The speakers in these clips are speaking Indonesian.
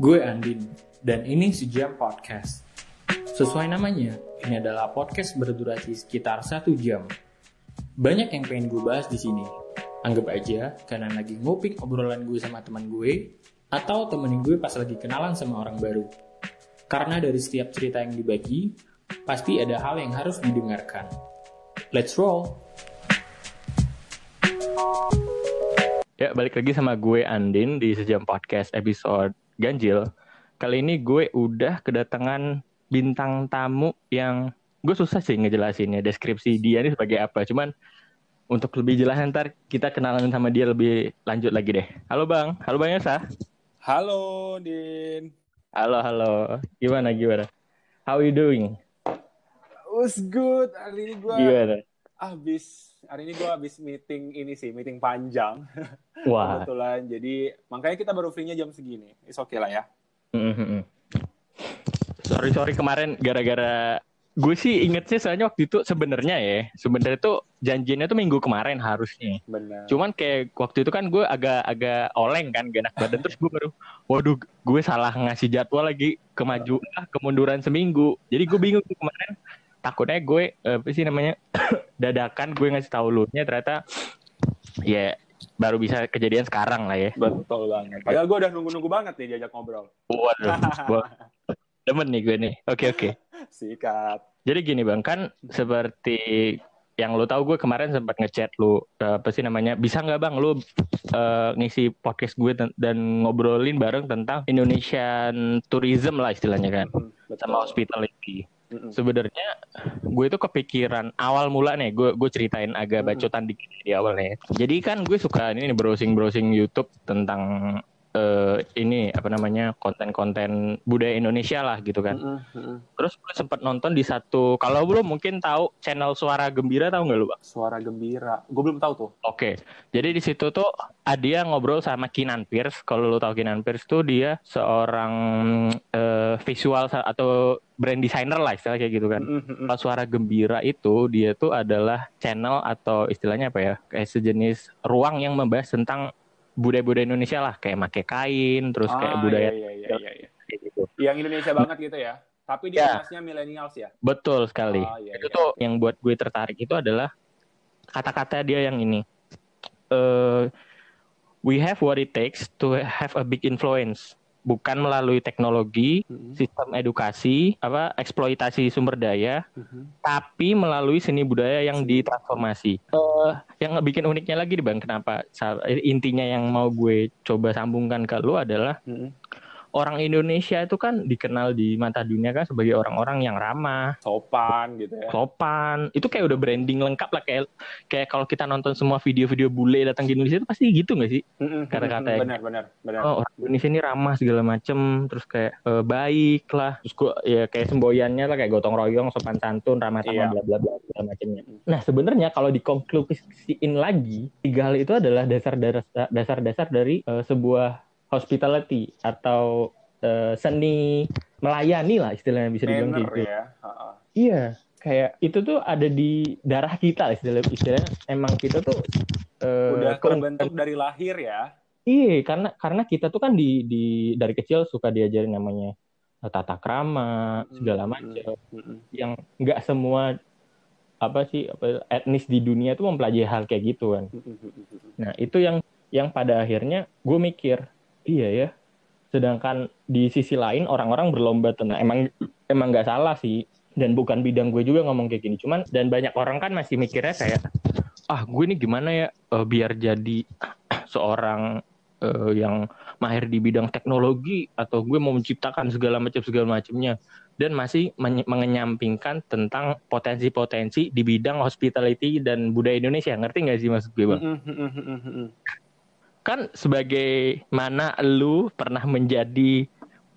Gue Andin, dan ini sejam podcast. Sesuai namanya, ini adalah podcast berdurasi sekitar satu jam. Banyak yang pengen gue bahas di sini. Anggap aja karena lagi nguping obrolan gue sama teman gue, atau temenin gue pas lagi kenalan sama orang baru. Karena dari setiap cerita yang dibagi, pasti ada hal yang harus didengarkan. Let's roll! Ya, balik lagi sama gue Andin di Sejam Podcast episode Ganjil. Kali ini gue udah kedatangan bintang tamu yang gue susah sih ngejelasinnya deskripsi dia ini sebagai apa. Cuman untuk lebih jelas ntar kita kenalan sama dia lebih lanjut lagi deh. Halo Bang, halo Bang Yesa. Halo, Din. Halo, halo. Gimana, gimana? How you doing? Was good. Hari ini gue Gimana? habis hari ini gue habis meeting ini sih, meeting panjang. Wah. Kebetulan. Jadi makanya kita baru free-nya jam segini. It's okay lah ya. Mhm. Sorry, sorry kemarin gara-gara gue sih ingetnya soalnya waktu itu sebenarnya ya, sebenarnya tuh janjinya tuh minggu kemarin harusnya. Benar. Cuman kayak waktu itu kan gue agak-agak oleng kan gak enak badan terus gue baru waduh gue salah ngasih jadwal lagi kemaju ah, kemunduran seminggu. Jadi gue bingung tuh kemarin takutnya gue eh, apa sih namanya dadakan gue ngasih tahu lu nya ternyata ya baru bisa kejadian sekarang lah ya. Betul banget. Padahal gue udah nunggu-nunggu banget nih diajak ngobrol. Waduh, gua demen nih gue nih. Oke oke. Sikat. Jadi gini bang, kan seperti yang lu tahu gue kemarin sempat ngechat lu eh, apa sih namanya bisa nggak bang lu eh, ngisi podcast gue dan ngobrolin bareng tentang Indonesian tourism lah istilahnya kan Mm, Betul. sama hospitality. Sebenarnya gue itu kepikiran awal mula nih gue gue ceritain agak bacotan dikit di awal nih. Jadi kan gue suka ini browsing browsing YouTube tentang eh, ini apa namanya konten-konten budaya Indonesia lah gitu kan. Mm-mm, mm-mm. Terus gue sempat nonton di satu, kalau belum mungkin tahu channel Suara Gembira tahu nggak lu bang? Suara gembira. Gue belum tahu tuh. Oke, jadi di situ tuh dia ngobrol sama Kinan Pierce. Kalau lu tahu Kinan Pierce tuh dia seorang eh, visual atau brand designer lah istilahnya kayak gitu kan. Mm-mm. Kalau Suara Gembira itu dia tuh adalah channel atau istilahnya apa ya? Kayak sejenis ruang yang membahas tentang budaya-budaya Indonesia lah, kayak make kain, terus kayak Ah, budaya iya, iya, iya, iya. kayak gitu. Yang Indonesia banget gitu ya. Tapi dia Ya. millennials ya. Betul sekali. Ah, iya, itu iya. tuh yang buat gue tertarik itu adalah kata-kata dia yang ini. Eh, we have what it takes to have a big influence. Bukan melalui teknologi, Mm-mm, sistem edukasi, apa eksploitasi sumber daya, mm-mm. tapi melalui seni budaya yang ditransformasi. Eh, yang bikin uniknya lagi bang, kenapa? Intinya yang mau gue coba sambungkan ke lu adalah Mm-mm. Orang Indonesia itu kan dikenal di mata dunia kan sebagai orang-orang yang ramah, Sopan gitu ya. sopan itu kayak udah branding lengkap lah kayak kayak kalau kita nonton semua video-video bule datang ke Indonesia itu pasti gitu nggak sih Mm-mm, Kata-kata yang- Benar, benar, benar. oh orang Indonesia ini ramah segala macem terus kayak eh, baik lah terus gua ya kayak semboyannya lah kayak gotong royong sopan santun ramah tamah Iya. bla bla bla segala macamnya nah sebenarnya kalau dikonklusiin lagi tiga hal itu adalah dasar-dasar dasar-dasar dari eh, sebuah hospitality atau eh, seni melayani lah istilahnya bisa dibilang Manner gitu ya. Ha-ha. Iya, kayak itu tuh ada di darah kita istilah istilahnya emang kita tuh eh, Udah terbentuk dari lahir ya. Iya, karena karena kita tuh kan di di dari kecil suka diajarin namanya tata krama segala Mm-mm. macam Mm-mm. yang nggak semua apa sih apa, etnis di dunia tuh mempelajari hal kayak gitu kan. Mm-mm. Nah, itu yang yang pada akhirnya gue mikir, iya ya. Sedangkan di sisi lain orang-orang berlomba tentang emang emang nggak salah sih dan bukan bidang gue juga ngomong kayak gini. Cuman dan banyak orang kan masih mikirnya kayak ah gue ini gimana ya eh, biar jadi seorang eh, yang mahir di bidang teknologi atau gue mau menciptakan segala macam segala macamnya dan masih mengenyampingkan tentang potensi-potensi di bidang hospitality dan budaya Indonesia. Ngerti nggak sih maksud gue, Bang? Kan sebagai mana lu pernah menjadi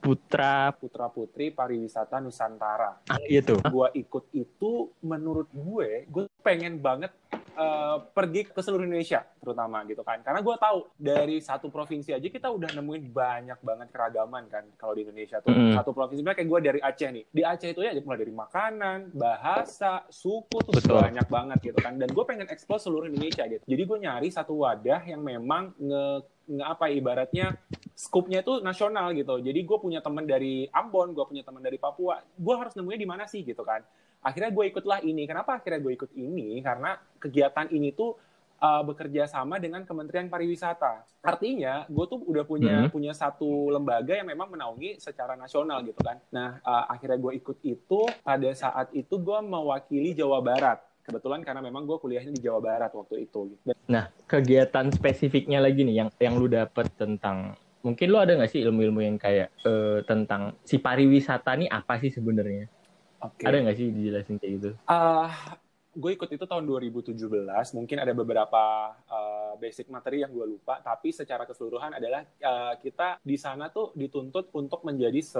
putra Putra putri pariwisata Nusantara. ah, itu Gua ikut itu menurut gue, gue pengen banget eh, pergi ke seluruh Indonesia terutama gitu kan. Karena gue tahu dari satu provinsi aja kita udah nemuin banyak banget keragaman kan kalau di Indonesia tuh. Mm-mm. Satu provinsi kayak gue dari Aceh nih. Di Aceh itu ya mulai dari makanan, bahasa, suku tuh Betul. banyak banget gitu kan. Dan gue pengen eksplor seluruh Indonesia gitu. Jadi gue nyari satu wadah yang memang nge, nge apa ya, ibaratnya skupnya itu nasional gitu. Jadi gue punya teman dari Ambon, gue punya teman dari Papua. Gue harus nemunya di mana sih gitu kan. Akhirnya gue ikutlah ini. Kenapa akhirnya gue ikut ini? Karena kegiatan ini tuh uh, bekerja sama dengan Kementerian Pariwisata. Artinya, gue tuh udah punya hmm. punya satu lembaga yang memang menaungi secara nasional gitu kan. Nah, uh, akhirnya gue ikut itu. Pada saat itu gue mewakili Jawa Barat kebetulan karena memang gue kuliahnya di Jawa Barat waktu itu. Nah, kegiatan spesifiknya lagi nih yang yang lu dapet tentang mungkin lu ada nggak sih ilmu-ilmu yang kayak uh, tentang si pariwisata nih apa sih sebenarnya? Okay. Ada nggak sih dijelasin kayak gitu? Uh, gue ikut itu tahun 2017. Mungkin ada beberapa uh, basic materi yang gue lupa, tapi secara keseluruhan adalah uh, kita di sana tuh dituntut untuk menjadi se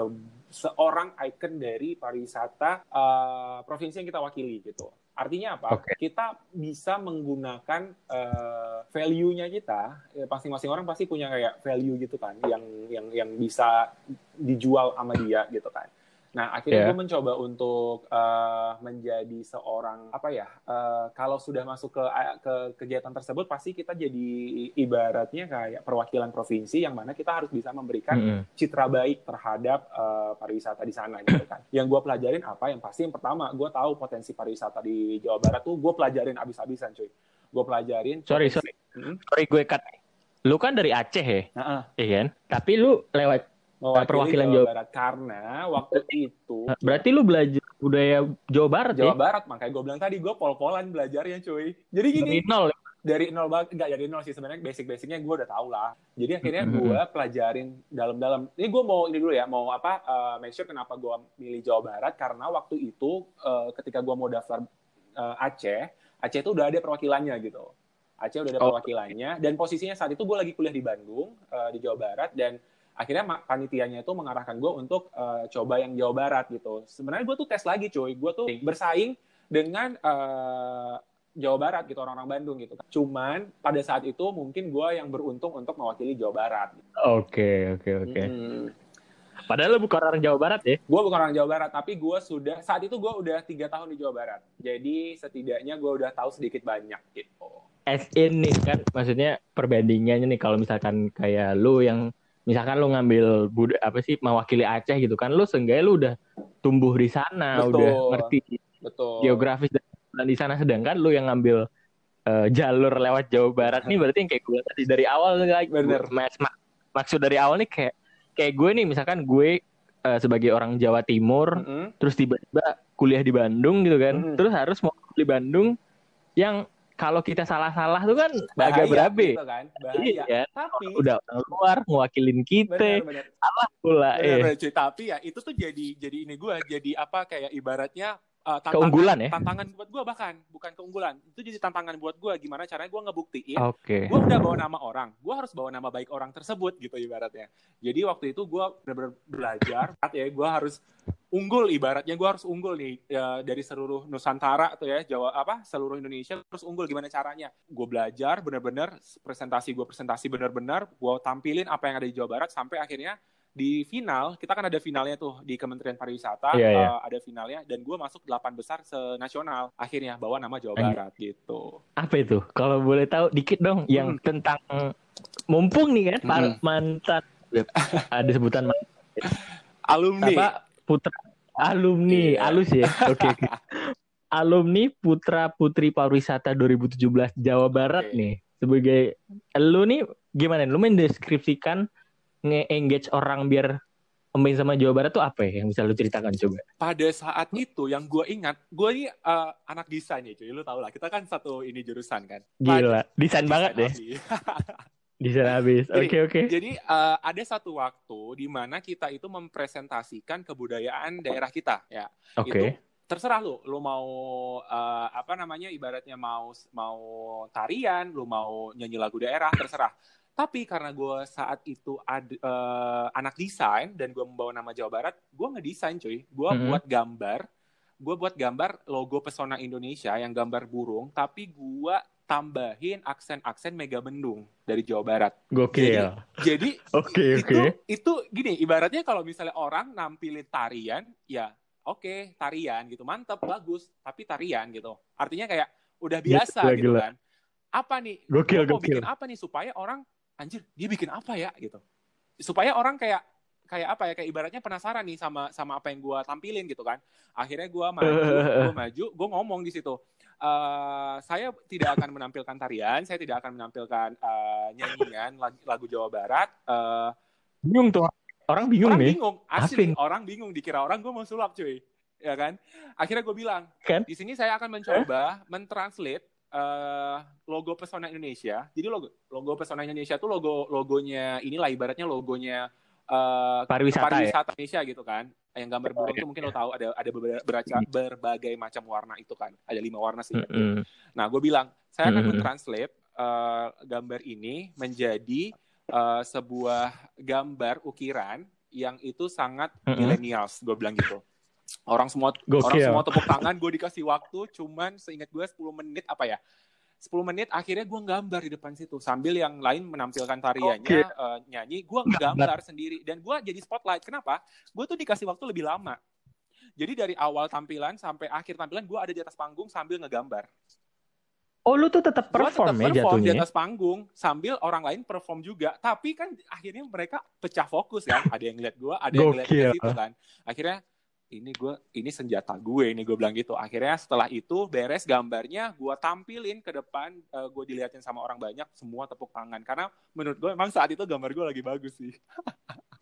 seorang ikon dari pariwisata uh, provinsi yang kita wakili gitu. Artinya apa? Okay. Kita bisa menggunakan uh, value-nya kita. Ya, masing-masing orang pasti punya kayak value gitu kan, yang yang yang bisa dijual sama dia gitu kan. Nah, akhirnya yeah. gue mencoba untuk uh, menjadi seorang apa ya? Uh, kalau sudah masuk ke ke kegiatan tersebut, pasti kita jadi ibaratnya kayak perwakilan provinsi yang mana kita harus bisa memberikan mm -hmm. citra baik terhadap uh, pariwisata di sana gitu kan. Yang gue pelajarin apa? Yang pasti yang pertama, gue tahu potensi pariwisata di Jawa Barat tuh gue pelajarin abis-abisan, cuy. Gue pelajarin. Sorry, sorry, hmm? sorry gue cut. Lu kan dari Aceh ya, uh -uh. iya kan? Tapi lu lewat mewakili perwakilan Jawa, Jawa Barat karena waktu itu berarti lu belajar budaya Jawa Barat Jawa ya? Barat makanya gue bilang tadi gue pol-polan belajarnya cuy jadi gini dari nol ya? dari nol banget nggak dari nol sih sebenarnya basic-basicnya gue udah tau lah jadi akhirnya mm-hmm. gue pelajarin dalam-dalam ini gue mau ini dulu ya mau apa uh, make sure kenapa gue milih Jawa Barat karena waktu itu uh, ketika gue mau daftar uh, Aceh Aceh itu udah ada perwakilannya gitu Aceh udah ada oh. perwakilannya dan posisinya saat itu gue lagi kuliah di Bandung uh, di Jawa Barat dan akhirnya panitianya itu mengarahkan gue untuk uh, coba yang Jawa Barat gitu. Sebenarnya gue tuh tes lagi cuy, gue tuh bersaing dengan uh, Jawa Barat gitu orang-orang Bandung gitu. Cuman pada saat itu mungkin gue yang beruntung untuk mewakili Jawa Barat. Oke oke oke. Hmm. Padahal lo bukan orang Jawa Barat ya? Gue bukan orang Jawa Barat, tapi gue sudah saat itu gue udah tiga tahun di Jawa Barat. Jadi setidaknya gue udah tahu sedikit banyak gitu. As in nih kan, maksudnya perbandingannya nih kalau misalkan kayak lu yang misalkan lu ngambil bud apa sih mewakili Aceh gitu kan lu seenggaknya lu udah tumbuh di sana betul, udah ngerti betul. geografis dan di sana sedangkan lu yang ngambil uh, jalur lewat Jawa Barat nih berarti yang kayak gue tadi dari awal lagi bener mak maksud dari awal nih kayak kayak gue nih misalkan gue uh, sebagai orang Jawa Timur mm -hmm. terus tiba-tiba kuliah di Bandung gitu kan mm -hmm. terus harus mau di Bandung yang kalau kita salah-salah tuh kan Bahaya, agak berabe. Gitu kan? Bahaya. Iya, tapi udah orang luar mewakilin kita. Bener, bener. Salah pula. Bener, eh. bener, Tapi ya itu tuh jadi jadi ini gue jadi apa kayak ibaratnya uh, tantangan, keunggulan ya? tantangan buat gue bahkan bukan keunggulan. Itu jadi tantangan buat gue gimana caranya gue ngebuktiin okay. gue udah bawa nama orang gue harus bawa nama baik orang tersebut gitu ibaratnya. Jadi waktu itu gue benar-benar belajar ya gue harus unggul ibaratnya gue harus unggul nih ya, dari seluruh Nusantara atau ya Jawa apa seluruh Indonesia terus unggul gimana caranya. Gue belajar benar-benar presentasi gue presentasi benar-benar gue tampilin apa yang ada di Jawa Barat sampai akhirnya di final kita kan ada finalnya tuh di Kementerian Pariwisata yeah, yeah. Uh, ada finalnya dan gue masuk delapan besar senasional akhirnya bawa nama Jawa Barat gitu apa itu kalau boleh tahu dikit dong hmm. yang tentang mumpung nih kan hmm. mantan ada sebutan mantan. alumni apa putra alumni yeah. alus ya oke okay, okay. alumni putra putri pariwisata 2017 Jawa Barat okay. nih sebagai lu nih gimana lu mendeskripsikan nge-engage orang biar main sama Jawa Barat tuh apa ya yang bisa lu ceritakan coba? Pada saat itu yang gue ingat, gue ini uh, anak desain ya cuy, lu tau lah, kita kan satu ini jurusan kan. Gila, desain, desain banget deh. desain habis, oke oke. Okay, okay. Jadi uh, ada satu waktu di mana kita itu mempresentasikan kebudayaan daerah kita ya. Oke. Okay. Itu terserah lu, lu mau uh, apa namanya ibaratnya mau mau tarian, lu mau nyanyi lagu daerah, terserah tapi karena gue saat itu ad, uh, anak desain dan gue membawa nama Jawa Barat, gue ngedesain cuy. Gue mm -hmm. buat gambar, gue buat gambar logo Pesona Indonesia yang gambar burung, tapi gue tambahin aksen-aksen Mega Mendung dari Jawa Barat. Gokil. Jadi, oke okay, oke. Okay. Itu, itu gini, ibaratnya kalau misalnya orang nampilin tarian, ya oke okay, tarian gitu, mantep, bagus, tapi tarian gitu. Artinya kayak udah biasa gila, gitu gila. kan. Apa nih? Gokil, mau bikin apa nih supaya orang anjir dia bikin apa ya gitu. Supaya orang kayak kayak apa ya kayak ibaratnya penasaran nih sama sama apa yang gue tampilin gitu kan. Akhirnya gue maju gue maju gue ngomong di situ uh, saya tidak akan menampilkan tarian saya tidak akan menampilkan uh, nyanyian lagu, lagu Jawa Barat uh, bingung tuh orang bingung orang nih. bingung asli orang bingung dikira orang gue mau sulap cuy. Ya kan? Akhirnya gue bilang kan? Di sini saya akan mencoba mentranslate uh, logo pesona Indonesia jadi logo logo pesona Indonesia tuh logo logonya inilah ibaratnya logonya uh, pariwisata, ya? pariwisata Indonesia gitu kan yang gambar burung itu mungkin lo tahu ada ada berbagai, berbagai macam warna itu kan ada lima warna sih Mm -mm. nah gue bilang saya akan Mm-mm. mentranslate uh, gambar ini menjadi uh, sebuah gambar ukiran yang itu sangat Mm-mm. millennials gue bilang gitu orang semua Gokil. orang semua tepuk tangan gue dikasih waktu cuman seingat gue 10 menit apa ya 10 menit akhirnya gue gambar di depan situ sambil yang lain menampilkan tariannya eh, nyanyi gue gambar sendiri dan gue jadi spotlight. Kenapa? Gue tuh dikasih waktu lebih lama. Jadi dari awal tampilan sampai akhir tampilan gue ada di atas panggung sambil ngegambar. Oh lu tuh tetap Gua perform tetap ya perform di jatuhnya ya? atas panggung sambil orang lain perform juga. Tapi kan akhirnya mereka pecah fokus kan. Ada yang lihat gue ada yang lihat Gokil. ke situ kan. Akhirnya ini gue ini senjata gue ini gue bilang gitu akhirnya setelah itu beres gambarnya gue tampilin ke depan eh, gue dilihatin sama orang banyak semua tepuk tangan karena menurut gue emang saat itu gambar gue lagi bagus sih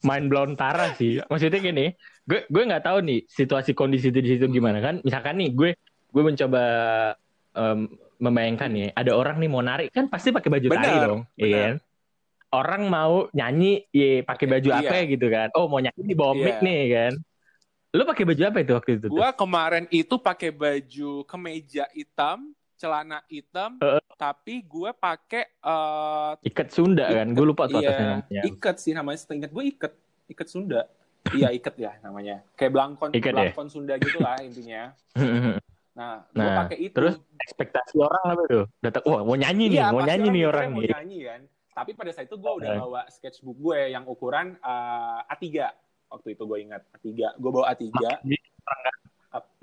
main blown parah sih. Iya. Maksudnya gini, gue gue nggak tahu nih situasi kondisi di situ gimana kan. Misalkan nih gue gue mencoba em, membayangkan nih, ada orang nih mau narik kan pasti pakai baju tari Benar, dong, iya kan? Orang mau nyanyi, ya pakai baju Iya. apa gitu kan? Oh mau nyanyi di bawah mic Iya. nih kan? Lu pakai baju apa itu waktu itu? gue kemarin itu pakai baju kemeja hitam celana hitam Heeh. tapi gue pakai eh, Ikat Sunda kan? Gue lupa tuh atasnya Iya, namanya. iket sih namanya. Seingat gue iket, iket Sunda. iya iket ya namanya. Kayak belangkon, Iket ya? belangkon Sunda gitu lah intinya. Nah, gue Nah, pakai itu. terus ekspektasi orang apa tuh? Datang, wah mau nyanyi nih, Iya, mau pasti nyanyi nih orang mau nih. nyanyi kan. Tapi pada saat itu gue udah bawa sketchbook gue yang ukuran eh, A3. Waktu itu gue ingat A3. Gue bawa A3.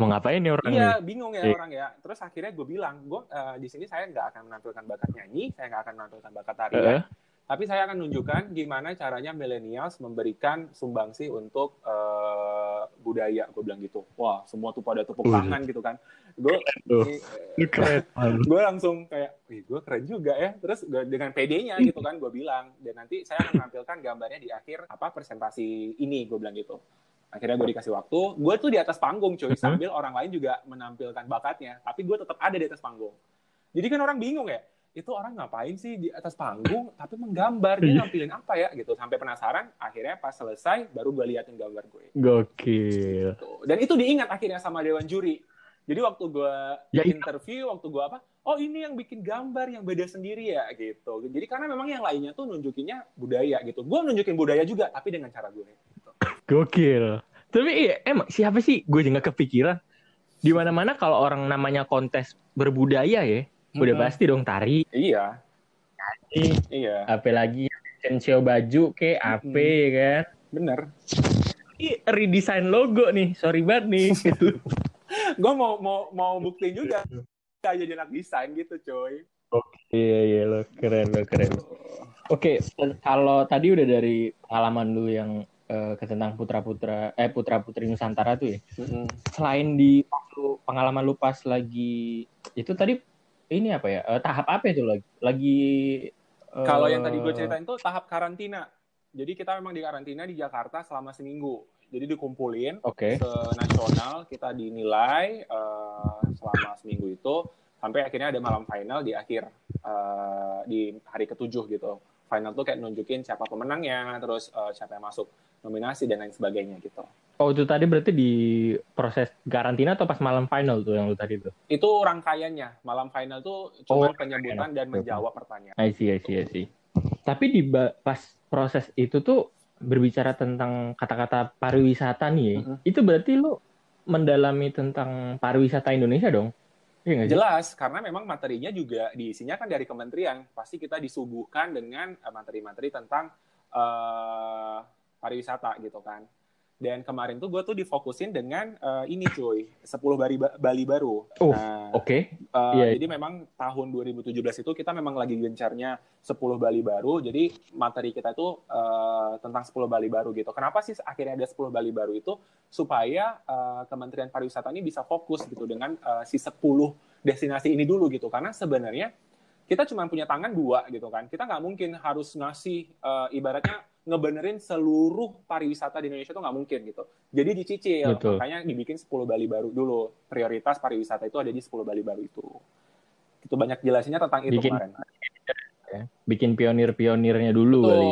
Mau ngapain nih orang Iya, nih? bingung ya Iya. orang ya. Terus akhirnya gue bilang, gue eh, di sini saya nggak akan menampilkan bakat nyanyi, saya nggak akan menampilkan bakat tarian, Heeh. Tapi saya akan menunjukkan gimana caranya millennials memberikan sumbangsi untuk eh, budaya. Gue bilang gitu. Wah, semua tuh pada tepuk tangan gitu kan. Gue malu. gue langsung kayak, gue keren juga ya. Terus gua- dengan PD-nya gitu kan, gue bilang. Dan nanti saya akan menampilkan gambarnya di akhir apa presentasi ini, gue bilang gitu. Akhirnya gue dikasih waktu. Gue tuh di atas panggung cuy, Mhm. sambil orang lain juga menampilkan bakatnya. Tapi gue tetap ada di atas panggung. Jadi kan orang bingung ya, itu orang ngapain sih di atas panggung, tapi menggambar, dia Iya. nampilin apa ya gitu. Sampai penasaran, akhirnya pas selesai, baru gue liatin gambar gue. Gokil. Gitu. Dan itu diingat akhirnya sama Dewan Juri. Jadi waktu gue Ya, iya. interview, waktu gue apa, oh ini yang bikin gambar yang beda sendiri ya gitu. Jadi karena memang yang lainnya tuh nunjukinnya budaya gitu. Gue nunjukin budaya juga, tapi dengan cara gue. Gitu. Gokil. Tapi iya, emang siapa sih? Gue juga kepikiran. Di mana-mana kalau orang namanya kontes berbudaya ya, udah Mm-mm. pasti dong tari. Iya, Ih, iya, Apa lagi sensio baju ke apa Mm-mm. ya kan? bener. Ih, redesign logo nih, sorry banget nih. gue mau mau mau buktiin juga kayak jadi anak desain gitu, coy. iya iya lo keren lo keren. Oke, kalau tadi udah dari pengalaman lu yang eh, ke tentang putra putra eh putra putri Nusantara tuh ya. Mm-mm. Selain di waktu pengalaman lu pas lagi itu tadi ini apa ya eh, tahap apa itu lagi? Lagi eh, Kalau yang tadi gue ceritain tuh tahap karantina. Jadi kita memang di karantina di Jakarta selama seminggu. Jadi dikumpulin Oke. ke nasional kita dinilai eh, selama seminggu itu sampai akhirnya ada malam final di akhir eh, di hari ketujuh gitu. Final tuh kayak nunjukin siapa pemenangnya, terus eh, siapa yang masuk nominasi dan lain sebagainya gitu. Oh itu tadi berarti di proses karantina atau pas malam final tuh yang lu tadi tuh? Itu rangkaiannya. Malam final tuh cuma Oh, penyebutan dan menjawab pertanyaan. I see, I see, I see. Tapi di pas proses itu tuh berbicara tentang kata-kata pariwisata nih, ya, Mhm. itu berarti lu mendalami tentang pariwisata Indonesia dong? Iya? Jelas, karena memang materinya juga diisinya kan dari kementerian. Pasti kita disuguhkan dengan eh, materi-materi tentang eh, pariwisata gitu kan. Dan kemarin tuh gue tuh difokusin dengan uh, ini cuy, 10 Bali, Bali baru. Oh, nah, oke. Okay. Uh, yeah. Jadi memang tahun 2017 itu kita memang lagi gencarnya 10 Bali baru. Jadi materi kita itu uh, tentang 10 Bali baru gitu. Kenapa sih akhirnya ada 10 Bali baru itu? Supaya uh, Kementerian Pariwisata ini bisa fokus gitu dengan uh, si 10 destinasi ini dulu gitu. Karena sebenarnya kita cuma punya tangan dua gitu kan. Kita nggak mungkin harus ngasih uh, ibaratnya ngebenerin seluruh pariwisata di Indonesia itu nggak mungkin gitu. Jadi dicicil, Betul. makanya dibikin 10 Bali baru dulu. Prioritas pariwisata itu ada di 10 Bali baru itu. Itu banyak jelasinnya tentang itu bikin, kemarin. Ya, bikin pionir-pionirnya dulu betul, kali.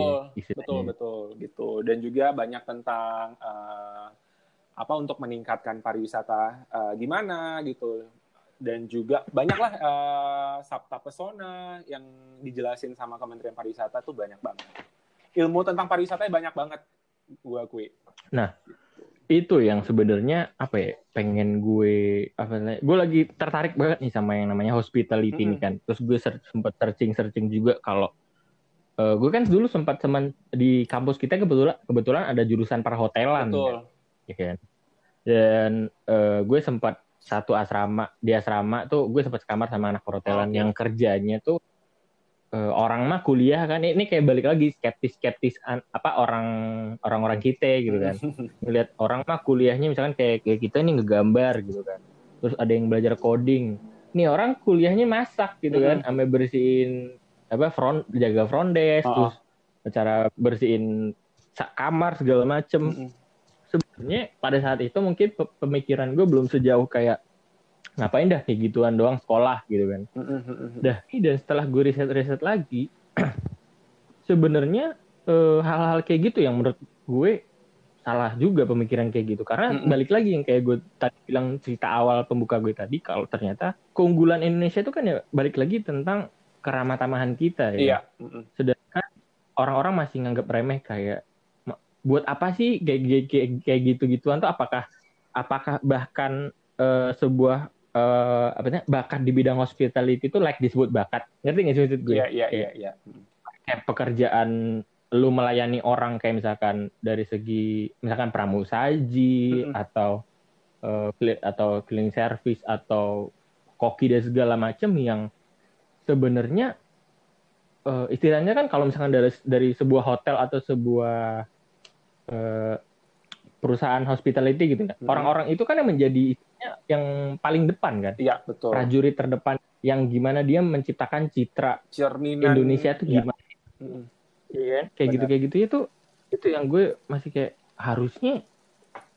Betul, betul, gitu. Dan juga banyak tentang uh, apa untuk meningkatkan pariwisata uh, gimana gitu. Dan juga banyaklah uh, sabta pesona yang dijelasin sama Kementerian Pariwisata tuh banyak banget ilmu tentang pariwisata banyak banget gue akui. Nah, itu yang sebenarnya apa ya pengen gue apa namanya gue lagi tertarik banget nih sama yang namanya hospitality mm -hmm. ini kan terus gue ser sempat searching searching juga kalau uh, gue kan dulu sempat teman di kampus kita kebetulan kebetulan ada jurusan perhotelan Betul. Kan, ya kan dan uh, gue sempat satu asrama di asrama tuh gue sempat sekamar sama anak perhotelan oh, yang kerjanya tuh uh, orang mah kuliah kan. Ini kayak balik lagi skeptis skeptis apa orang orang orang kita gitu kan. Melihat orang mah kuliahnya misalkan kayak kayak kita ini ngegambar gitu kan. Terus ada yang belajar coding. Ini orang kuliahnya masak gitu kan. Sampai bersihin apa front jaga front desk oh. terus cara bersihin kamar segala macem. Sebenarnya pada saat itu mungkin pemikiran gue belum sejauh kayak ngapain dah kayak gituan doang sekolah gitu kan. Dah, dan setelah gue riset-riset lagi, sebenarnya hal hal-hal kayak gitu yang menurut gue salah juga pemikiran kayak gitu karena balik lagi yang kayak gue tadi bilang cerita awal pembuka gue tadi kalau ternyata keunggulan Indonesia itu kan ya balik lagi tentang keramah tamahan kita ya. Iya. Sedangkan orang-orang masih nganggap remeh kayak buat apa sih kayak kayak, kayak gitu-gituan tuh apakah apakah bahkan uh, sebuah uh, apa namanya bakat di bidang hospitality itu like disebut bakat ngerti nggak sih maksud gue? Iya iya iya. iya. Kayak pekerjaan lu melayani orang kayak misalkan dari segi misalkan pramusaji mm -hmm. atau uh, atau cleaning service atau koki dan segala macam yang sebenarnya uh, istilahnya kan kalau misalkan dari dari sebuah hotel atau sebuah uh, perusahaan hospitality gitu kan. Orang-orang itu kan yang menjadi yang paling depan kan. Iya, betul. Prajurit terdepan yang gimana dia menciptakan citra Cerminan, Indonesia itu iya. gimana. Iya kan? Kayak gitu kayak gitu itu itu yang gue masih kayak harusnya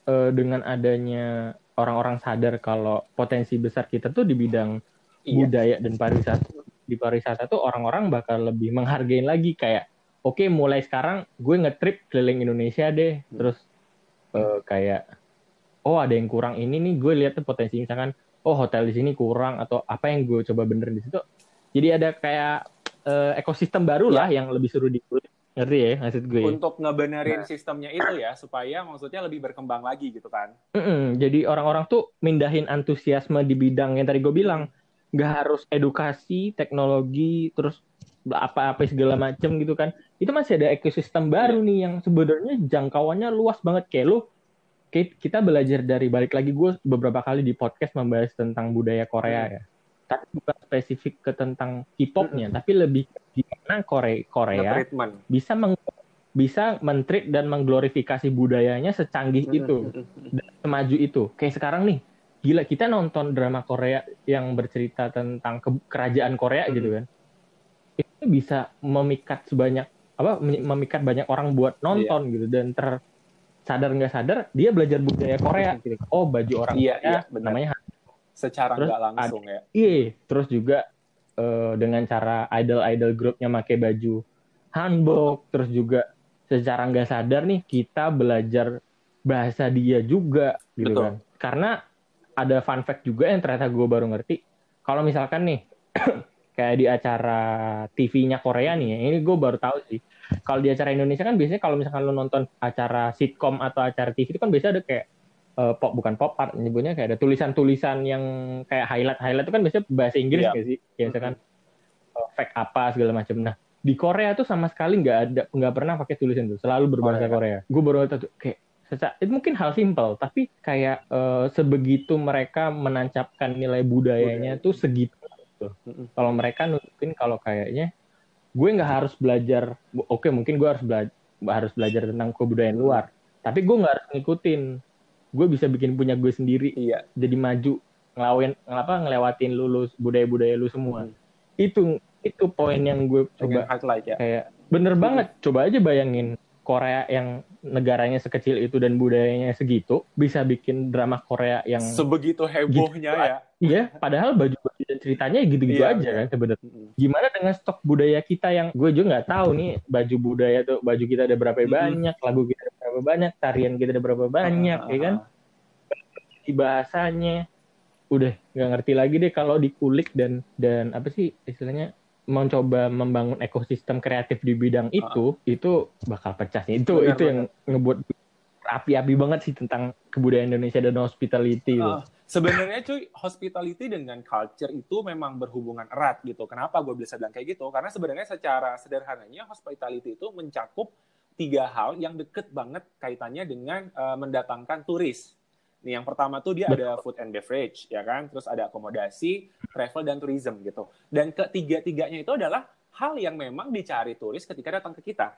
uh, dengan adanya orang-orang sadar kalau potensi besar kita tuh di bidang iya. budaya dan pariwisata di pariwisata tuh orang-orang bakal lebih menghargai lagi kayak oke okay, mulai sekarang gue ngetrip keliling Indonesia deh hmm. terus uh, kayak oh ada yang kurang ini nih gue lihat tuh potensi misalkan oh hotel di sini kurang atau apa yang gue coba bener di situ. Jadi ada kayak uh, ekosistem baru lah ya. yang lebih seru di ngerti ya maksud gue untuk ngebenerin nah. sistemnya itu ya supaya maksudnya lebih berkembang lagi gitu kan. Mm -mm, jadi orang-orang tuh mindahin antusiasme di bidang yang tadi gue bilang. Nggak harus edukasi teknologi terus apa-apa segala macem gitu kan. Itu masih ada ekosistem baru yeah. nih yang sebenarnya jangkauannya luas banget. Kayak lo kita belajar dari balik lagi gue beberapa kali di podcast membahas tentang budaya Korea hmm. ya tapi bukan spesifik ke tentang K-popnya hmm. tapi lebih gimana Korea Korea bisa meng bisa mentrik dan mengglorifikasi budayanya secanggih hmm. itu dan semaju itu kayak sekarang nih gila kita nonton drama Korea yang bercerita tentang ke kerajaan Korea hmm. gitu kan itu bisa memikat sebanyak apa memikat banyak orang buat nonton yeah. gitu dan ter sadar nggak sadar dia belajar budaya Korea gitu. Oh baju orang iya, Korea iya, namanya secara nggak langsung ya. Iya, terus juga uh, dengan cara idol-idol grupnya pakai baju hanbok, terus juga secara nggak sadar nih kita belajar bahasa dia juga gitu Betul. kan. Karena ada fun fact juga yang ternyata gue baru ngerti. Kalau misalkan nih kayak di acara TV-nya Korea nih, ya, ini gue baru tahu sih kalau di acara Indonesia kan biasanya kalau misalkan lo nonton acara sitkom atau acara TV itu kan biasanya ada kayak uh, pop bukan pop art nyebutnya kayak ada tulisan-tulisan yang kayak highlight highlight itu kan biasanya bahasa Inggris yeah. sih kayak misalkan uh, fact apa segala macam nah di Korea tuh sama sekali nggak ada nggak pernah pakai tulisan tuh selalu berbahasa oh, iya. Korea gue baru tahu tuh kayak secara, itu mungkin hal simpel tapi kayak uh, sebegitu mereka menancapkan nilai budayanya Budaya. tuh segitu gitu. kalau mereka nutupin kalau kayaknya gue nggak harus belajar oke okay, mungkin gue harus belajar harus belajar tentang kebudayaan luar tapi gue nggak harus ngikutin gue bisa bikin punya gue sendiri iya. jadi maju ngelawan ngapa ngelewatin lulus budaya-budaya lu semua hmm. itu itu poin yang gue coba highlight ya kayak bener hmm. banget coba aja bayangin Korea yang negaranya sekecil itu dan budayanya segitu bisa bikin drama Korea yang sebegitu hebohnya gitu, ya. Iya, padahal baju-baju dan ceritanya gitu-gitu iya, aja kan sebenarnya. Gimana dengan stok budaya kita yang gue juga nggak tahu nih baju budaya tuh baju kita ada berapa banyak, lagu kita ada berapa banyak, tarian kita ada berapa banyak, uh, ya kan? Di bahasanya udah nggak ngerti lagi deh kalau dikulik dan dan apa sih istilahnya mencoba membangun ekosistem kreatif di bidang ah. itu uh. itu bakal pecah sih itu benar, itu benar. yang ngebuat api-api banget sih tentang kebudayaan Indonesia dan hospitality uh, sebenarnya cuy hospitality dengan culture itu memang berhubungan erat gitu. Kenapa gue bisa bilang kayak gitu? Karena sebenarnya secara sederhananya hospitality itu mencakup tiga hal yang deket banget kaitannya dengan uh, mendatangkan turis. Nih yang pertama tuh dia ada food and beverage, ya kan? Terus ada akomodasi, travel dan tourism gitu. Dan ketiga-tiganya itu adalah hal yang memang dicari turis ketika datang ke kita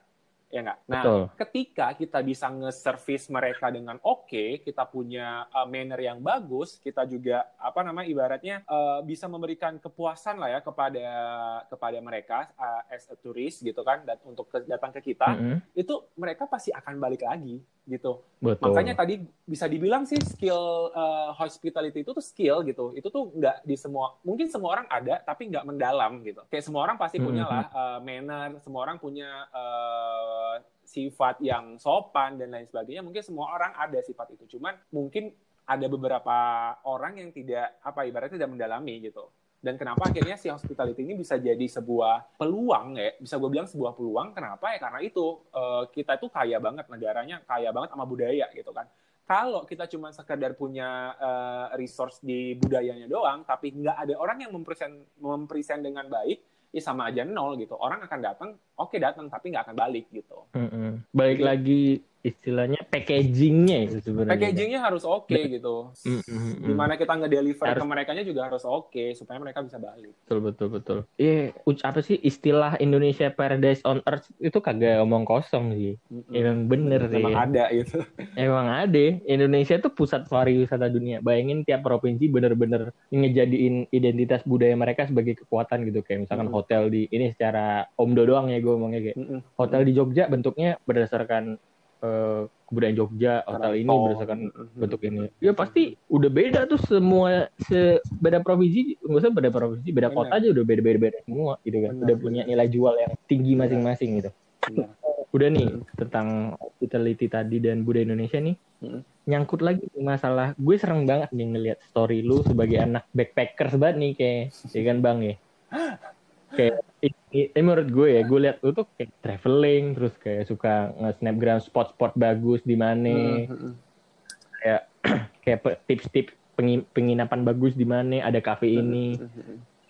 ya nggak? Nah, Betul. ketika kita bisa nge-service mereka dengan oke, okay, kita punya uh, manner yang bagus, kita juga apa namanya ibaratnya uh, bisa memberikan kepuasan lah ya kepada kepada mereka uh, as a tourist gitu kan dan untuk ke, datang ke kita, mm -hmm. itu mereka pasti akan balik lagi gitu. Betul. Makanya tadi bisa dibilang sih skill uh, hospitality itu tuh skill gitu. Itu tuh nggak di semua mungkin semua orang ada tapi nggak mendalam gitu. Kayak semua orang pasti punya mm -hmm. lah uh, manner, semua orang punya uh, sifat yang sopan dan lain sebagainya mungkin semua orang ada sifat itu cuman mungkin ada beberapa orang yang tidak apa ibaratnya tidak mendalami gitu dan kenapa akhirnya si hospitality ini bisa jadi sebuah peluang ya bisa gue bilang sebuah peluang kenapa ya karena itu uh, kita tuh kaya banget negaranya kaya banget sama budaya gitu kan kalau kita cuma sekedar punya uh, resource di budayanya doang tapi nggak ada orang yang mempresent mempresent dengan baik ya sama aja nol gitu. Orang akan datang, oke okay, datang, tapi nggak akan balik gitu. Mm -hmm. Balik Jadi, lagi istilahnya packagingnya itu sebenarnya. Packagingnya harus oke okay, gitu. Mm -hmm. Di mana kita ngedeliver harus... ke mereka juga harus oke okay, supaya mereka bisa balik. Betul betul betul. Iya, yeah, apa sih istilah Indonesia Paradise on Earth itu kagak omong kosong sih. Mm -hmm. Emang bener sih. Emang ada itu. Emang ada. Indonesia tuh pusat pariwisata dunia. Bayangin tiap provinsi bener-bener ngejadiin identitas budaya mereka sebagai kekuatan gitu kayak misalkan mm hotel di ini secara omdo doang ya gue ngomongnya kayak mm -hmm. hotel di Jogja bentuknya berdasarkan uh, kebudayaan Jogja hotel ini berdasarkan mm-hmm. bentuk ini. Ya pasti udah beda tuh semua se beda provinsi nggak usah beda provinsi beda kota aja udah beda beda beda semua gitu kan. Udah punya nilai jual yang tinggi masing-masing gitu. Udah nih tentang hospitality tadi dan budaya Indonesia nih. Hmm. nyangkut lagi masalah gue serang banget nih ngelihat story lu sebagai anak backpacker banget nih kayak ya kan bang ya kayak ini menurut gue ya gue lihat lu tuh kayak traveling terus kayak suka nge-snapgram spot-spot bagus di mana. Hmm, hmm, hmm. kayak kayak tips-tips penginapan bagus di mana ada cafe ini.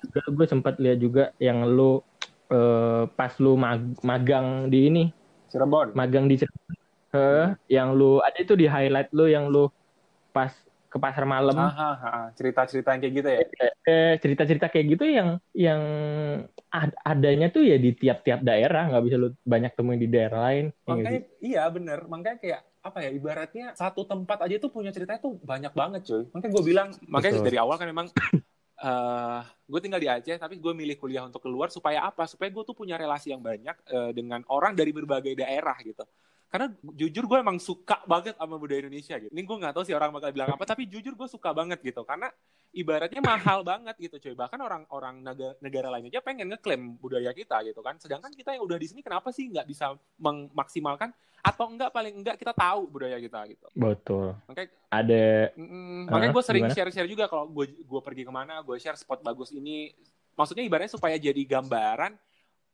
Juga gue sempat lihat juga yang lu uh, pas lu mag magang di ini. Cirebon? Magang di Cirebon. Uh, yang lu ada itu di highlight lu yang lu pas ke pasar malam. Cerita-cerita yang kayak gitu ya? Eh, cerita-cerita kayak gitu yang yang adanya tuh ya di tiap-tiap daerah, nggak bisa lu banyak temuin di daerah lain. Ya Makanya iya bener, makanya kayak apa ya ibaratnya satu tempat aja tuh punya ceritanya tuh banyak banget cuy. Makanya gue bilang, makanya Betul. dari awal kan memang uh, eh, gue tinggal di Aceh tapi gue milih kuliah untuk keluar supaya apa supaya gue tuh punya relasi yang banyak uh, dengan orang dari berbagai daerah gitu karena jujur gue emang suka banget sama budaya Indonesia gitu. Ini gue nggak tahu sih orang bakal bilang apa, tapi jujur gue suka banget gitu. Karena ibaratnya mahal banget gitu coy. Bahkan orang-orang negara, negara lain aja pengen ngeklaim budaya kita gitu kan. Sedangkan kita yang udah di sini kenapa sih nggak bisa memaksimalkan atau enggak paling enggak kita tahu budaya kita gitu. Betul. Makanya ada mm, makanya gue sering share-share juga kalau gue gue pergi ke mana, gue share spot bagus ini. Maksudnya ibaratnya supaya jadi gambaran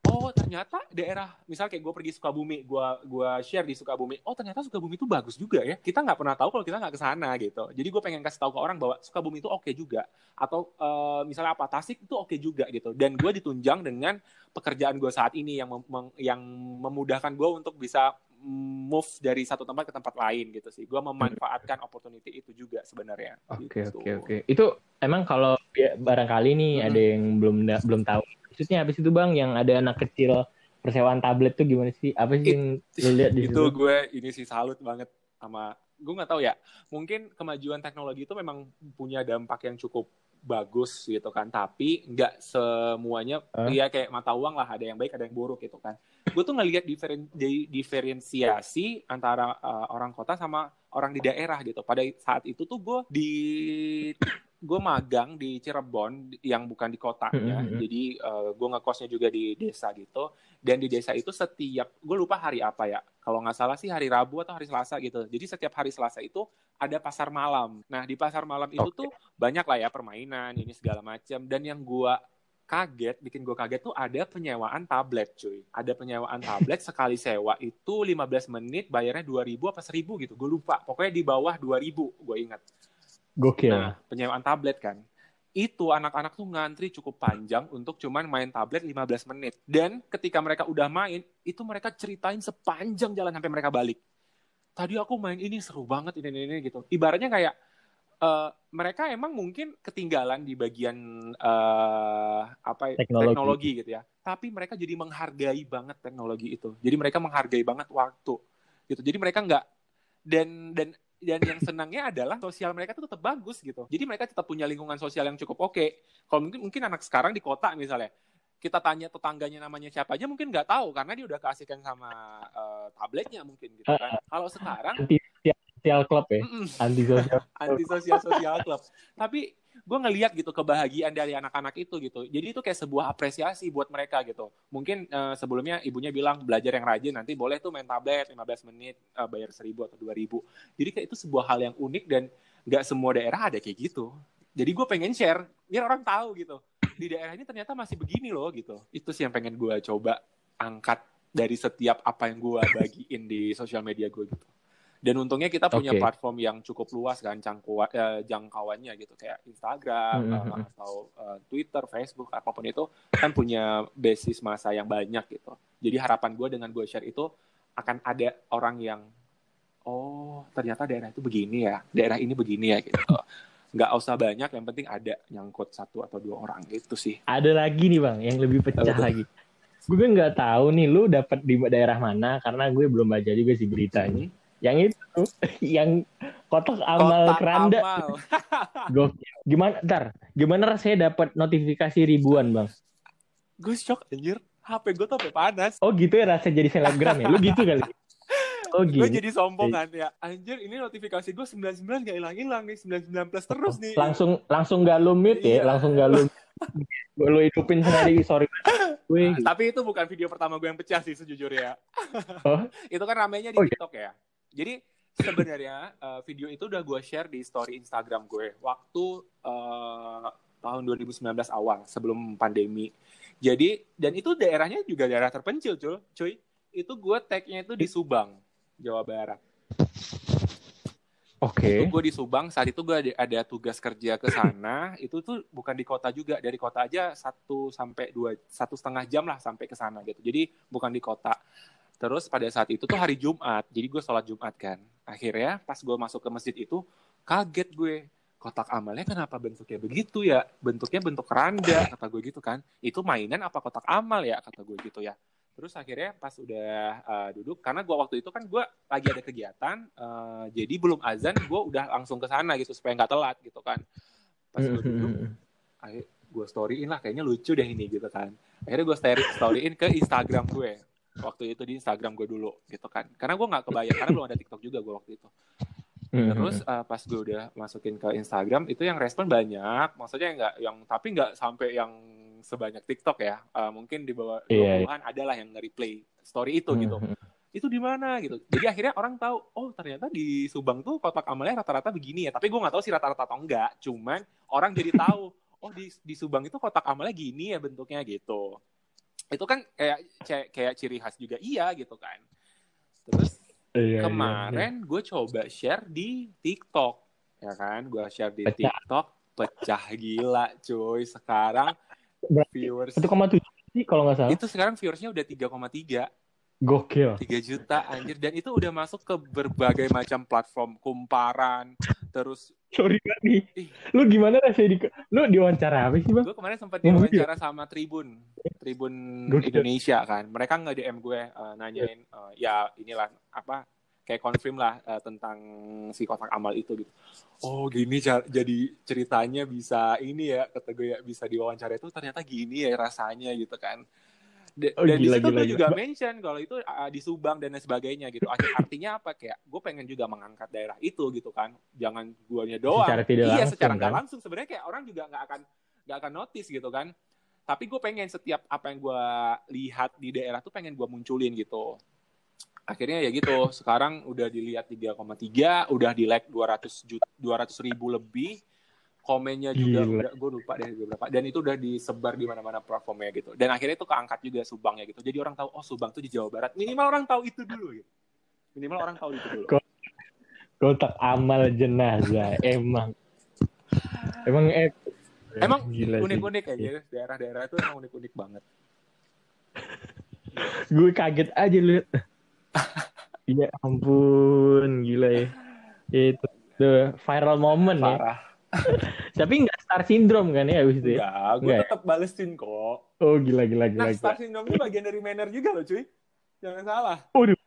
oh ternyata daerah misal kayak gue pergi Sukabumi gue gua share di Sukabumi oh ternyata Sukabumi itu bagus juga ya kita nggak pernah tahu kalau kita nggak ke sana gitu jadi gue pengen kasih tahu ke orang bahwa Sukabumi itu oke okay juga atau uh, misalnya apa Tasik itu oke okay juga gitu dan gue ditunjang dengan pekerjaan gue saat ini yang mem yang memudahkan gue untuk bisa move dari satu tempat ke tempat lain gitu sih. Gue memanfaatkan opportunity itu juga sebenarnya. Oke gitu. oke oke. Itu emang kalau ya, barangkali nih Mm-mm. ada yang belum belum tahu. Maksudnya apa sih itu bang yang ada anak kecil persewaan tablet tuh gimana sih? Apa sih yang lu lihat di itu situ? gue ini sih salut banget sama gue nggak tahu ya mungkin kemajuan teknologi itu memang punya dampak yang cukup bagus gitu kan tapi nggak semuanya Hah? ya kayak mata uang lah ada yang baik ada yang buruk gitu kan gue tuh ngelihat diferen, di- diferensiasi antara uh, orang kota sama orang di daerah gitu pada saat itu tuh gue di gue magang di Cirebon yang bukan di kotanya. Mhm. jadi uh, gue ngekosnya juga di desa gitu. Dan di desa itu setiap gue lupa hari apa ya. Kalau nggak salah sih hari Rabu atau hari Selasa gitu. Jadi setiap hari Selasa itu ada pasar malam. Nah di pasar malam itu tuh banyak lah ya permainan ini segala macam dan yang gue kaget bikin gue kaget tuh ada penyewaan tablet cuy. Ada penyewaan tablet sekali sewa itu 15 menit bayarnya 2000 apa 1000 gitu. Gue lupa. Pokoknya di bawah 2000 gue ingat Gokil. Nah, penyewaan tablet kan. Itu anak-anak tuh ngantri cukup panjang untuk cuman main tablet 15 menit. Dan ketika mereka udah main, itu mereka ceritain sepanjang jalan sampai mereka balik. Tadi aku main ini seru banget ini ini, ini gitu. Ibaratnya kayak eh, mereka emang mungkin ketinggalan di bagian eh, apa ya, Teknologi. teknologi gitu ya. Tapi mereka jadi menghargai banget teknologi itu. Jadi mereka menghargai banget waktu gitu. Jadi mereka nggak dan dan dan yang senangnya adalah sosial mereka tuh tetap bagus gitu. Jadi mereka tetap punya lingkungan sosial yang cukup oke. Kalau mungkin mungkin anak sekarang di kota misalnya, kita tanya tetangganya namanya siapa aja mungkin nggak tahu karena dia udah keasikan sama eh, tabletnya mungkin gitu kan. Kalau sekarang Anti sosial club ya. Anti sosial. anti sosial sosial club. Tapi gue ngeliat gitu kebahagiaan dari anak-anak itu gitu. Jadi itu kayak sebuah apresiasi buat mereka gitu. Mungkin eh, sebelumnya ibunya bilang belajar yang rajin nanti boleh tuh main tablet 15 menit eh, bayar 1000 atau 2000. Jadi kayak itu sebuah hal yang unik dan nggak semua daerah ada kayak gitu. Jadi gue pengen share biar orang tahu gitu. Di daerah ini ternyata masih begini loh gitu. Itu sih yang pengen gue coba angkat dari setiap apa yang gue bagiin di sosial media gue gitu. Dan untungnya kita punya Oke. platform yang cukup luas kan jangkau eh, jangkauannya gitu kayak Instagram Mhm. eh, atau eh, Twitter, Facebook apa pun itu kan punya basis masa yang banyak gitu. Jadi harapan gue dengan gue share itu akan ada orang yang oh ternyata daerah itu begini ya, daerah ini begini ya gitu. Nggak usah banyak, yang penting ada nyangkut satu atau dua orang gitu sih. Ada lagi nih bang yang lebih pecah tuh? lagi. Gue nggak tahu nih lu dapat di daerah mana karena gue belum baca juga sih beritanya. Yang itu, yang kotak amal Kotak keranda. amal. Gimana, ntar, gimana rasanya dapat notifikasi ribuan bang? gue shock anjir. HP gue tuh HP panas. Oh gitu ya rasa jadi selebgram ya? Lu gitu kali? Oh gue gitu. jadi sombong kan ya anjir ini notifikasi gue 99 gak hilang-hilang nih 99 plus terus nih Langsung langsung gak lu mute ya? Iya. Langsung gak lu lu hidupin sendiri sorry gue Nah, tapi itu bukan video pertama gue yang pecah sih sejujurnya Oh. itu kan ramenya di Oh, iya. TikTok ya jadi sebenarnya eh, video itu udah gue share di story Instagram gue waktu eh, tahun 2019 awal sebelum pandemi. Jadi dan itu daerahnya juga daerah terpencil cuy cuy itu gue tagnya itu di Subang Jawa Barat. Oke. Itu gue di Subang saat itu gue ada, ada tugas kerja ke sana. Itu tuh bukan di kota juga dari kota aja satu sampai dua satu setengah jam lah sampai ke sana gitu. Jadi bukan di kota terus pada saat itu tuh hari Jumat jadi gue sholat Jumat kan. Akhirnya pas gue masuk ke masjid itu kaget gue. Kotak amalnya kenapa bentuknya begitu ya? Bentuknya bentuk keranda kata gue gitu kan. Itu mainan apa kotak amal ya kata gue gitu ya. Terus akhirnya pas udah uh, duduk karena gue waktu itu kan gue lagi ada kegiatan uh, jadi belum azan gue udah langsung ke sana gitu supaya nggak telat gitu kan. Pas gue duduk akhirnya gue storyin lah kayaknya lucu deh ini gitu kan. Akhirnya gue story storyin ke Instagram gue waktu itu di Instagram gue dulu gitu kan karena gue nggak kebayang karena belum ada TikTok juga gue waktu itu Terus uh, pas gue udah masukin ke Instagram itu yang respon banyak, maksudnya nggak yang tapi nggak sampai yang sebanyak TikTok ya. Uh, mungkin di bawah Iya, 20-an adalah yang nge-replay story itu gitu. Itu di mana gitu. Jadi akhirnya orang tahu, oh ternyata di Subang tuh kotak amalnya rata-rata begini ya. Tapi gue nggak tahu sih rata-rata atau enggak. Cuman orang jadi tahu, oh di di Subang itu kotak amalnya gini ya bentuknya gitu. Itu kan kayak kayak ciri khas juga iya gitu kan. Terus Iya, iya, kemarin gue coba share di TikTok ya kan? Gue share di Pecah. TikTok pecah gila cuy. Sekarang Berarti viewers satu koma tujuh sih kalau nggak salah. Itu sekarang viewersnya udah 3,3 Gokil. 3 juta anjir dan itu udah masuk ke berbagai macam platform kumparan terus Sorry banget nih. Ih. Lu gimana rasanya di lu diwawancara apa sih, Bang? gue kemarin sempat diwawancara sama Tribun Tribun Gokil. Indonesia kan mereka nge DM gue eh, nanyain eh, ya inilah apa kayak confirm lah eh, tentang si kotak amal itu gitu oh gini jadi ceritanya bisa ini ya kata gue ya bisa diwawancara itu ternyata gini ya rasanya gitu kan Oh, dan di gila, situ gila, gue gila. juga mention kalau itu uh, di Subang dan lain sebagainya gitu. Arti- artinya apa? Kayak gue pengen juga mengangkat daerah itu gitu kan. Jangan guanya doang. Secara tidak iya langsung, secara kan? langsung. Sebenarnya kayak orang juga nggak akan nggak akan notice gitu kan. Tapi gue pengen setiap apa yang gue lihat di daerah tuh pengen gue munculin gitu. Akhirnya ya gitu. Sekarang udah dilihat 3,3 udah di like 200 juta 200 ribu lebih komennya juga udah gue lupa deh berapa dan itu udah disebar di mana-mana platformnya gitu. Dan akhirnya itu keangkat juga Subangnya gitu. Jadi orang tahu oh Subang tuh di Jawa Barat. Minimal orang tahu itu dulu gitu. Minimal orang tahu itu dulu. Kotak amal jenazah? Emang. Emang eh Emang unik-unik aja daerah-daerah itu emang unik-unik banget. Gue kaget aja lu. Iya ampun, gila ya. Itu the viral moment ya. Tapi nggak star syndrome kan ya abis itu ya? enggak gue Enggak ya? tetap balesin kok Oh gila gila gila. Nah, gila. star syndrome itu bagian dari manner juga loh, cuy. Jangan salah. Waduh.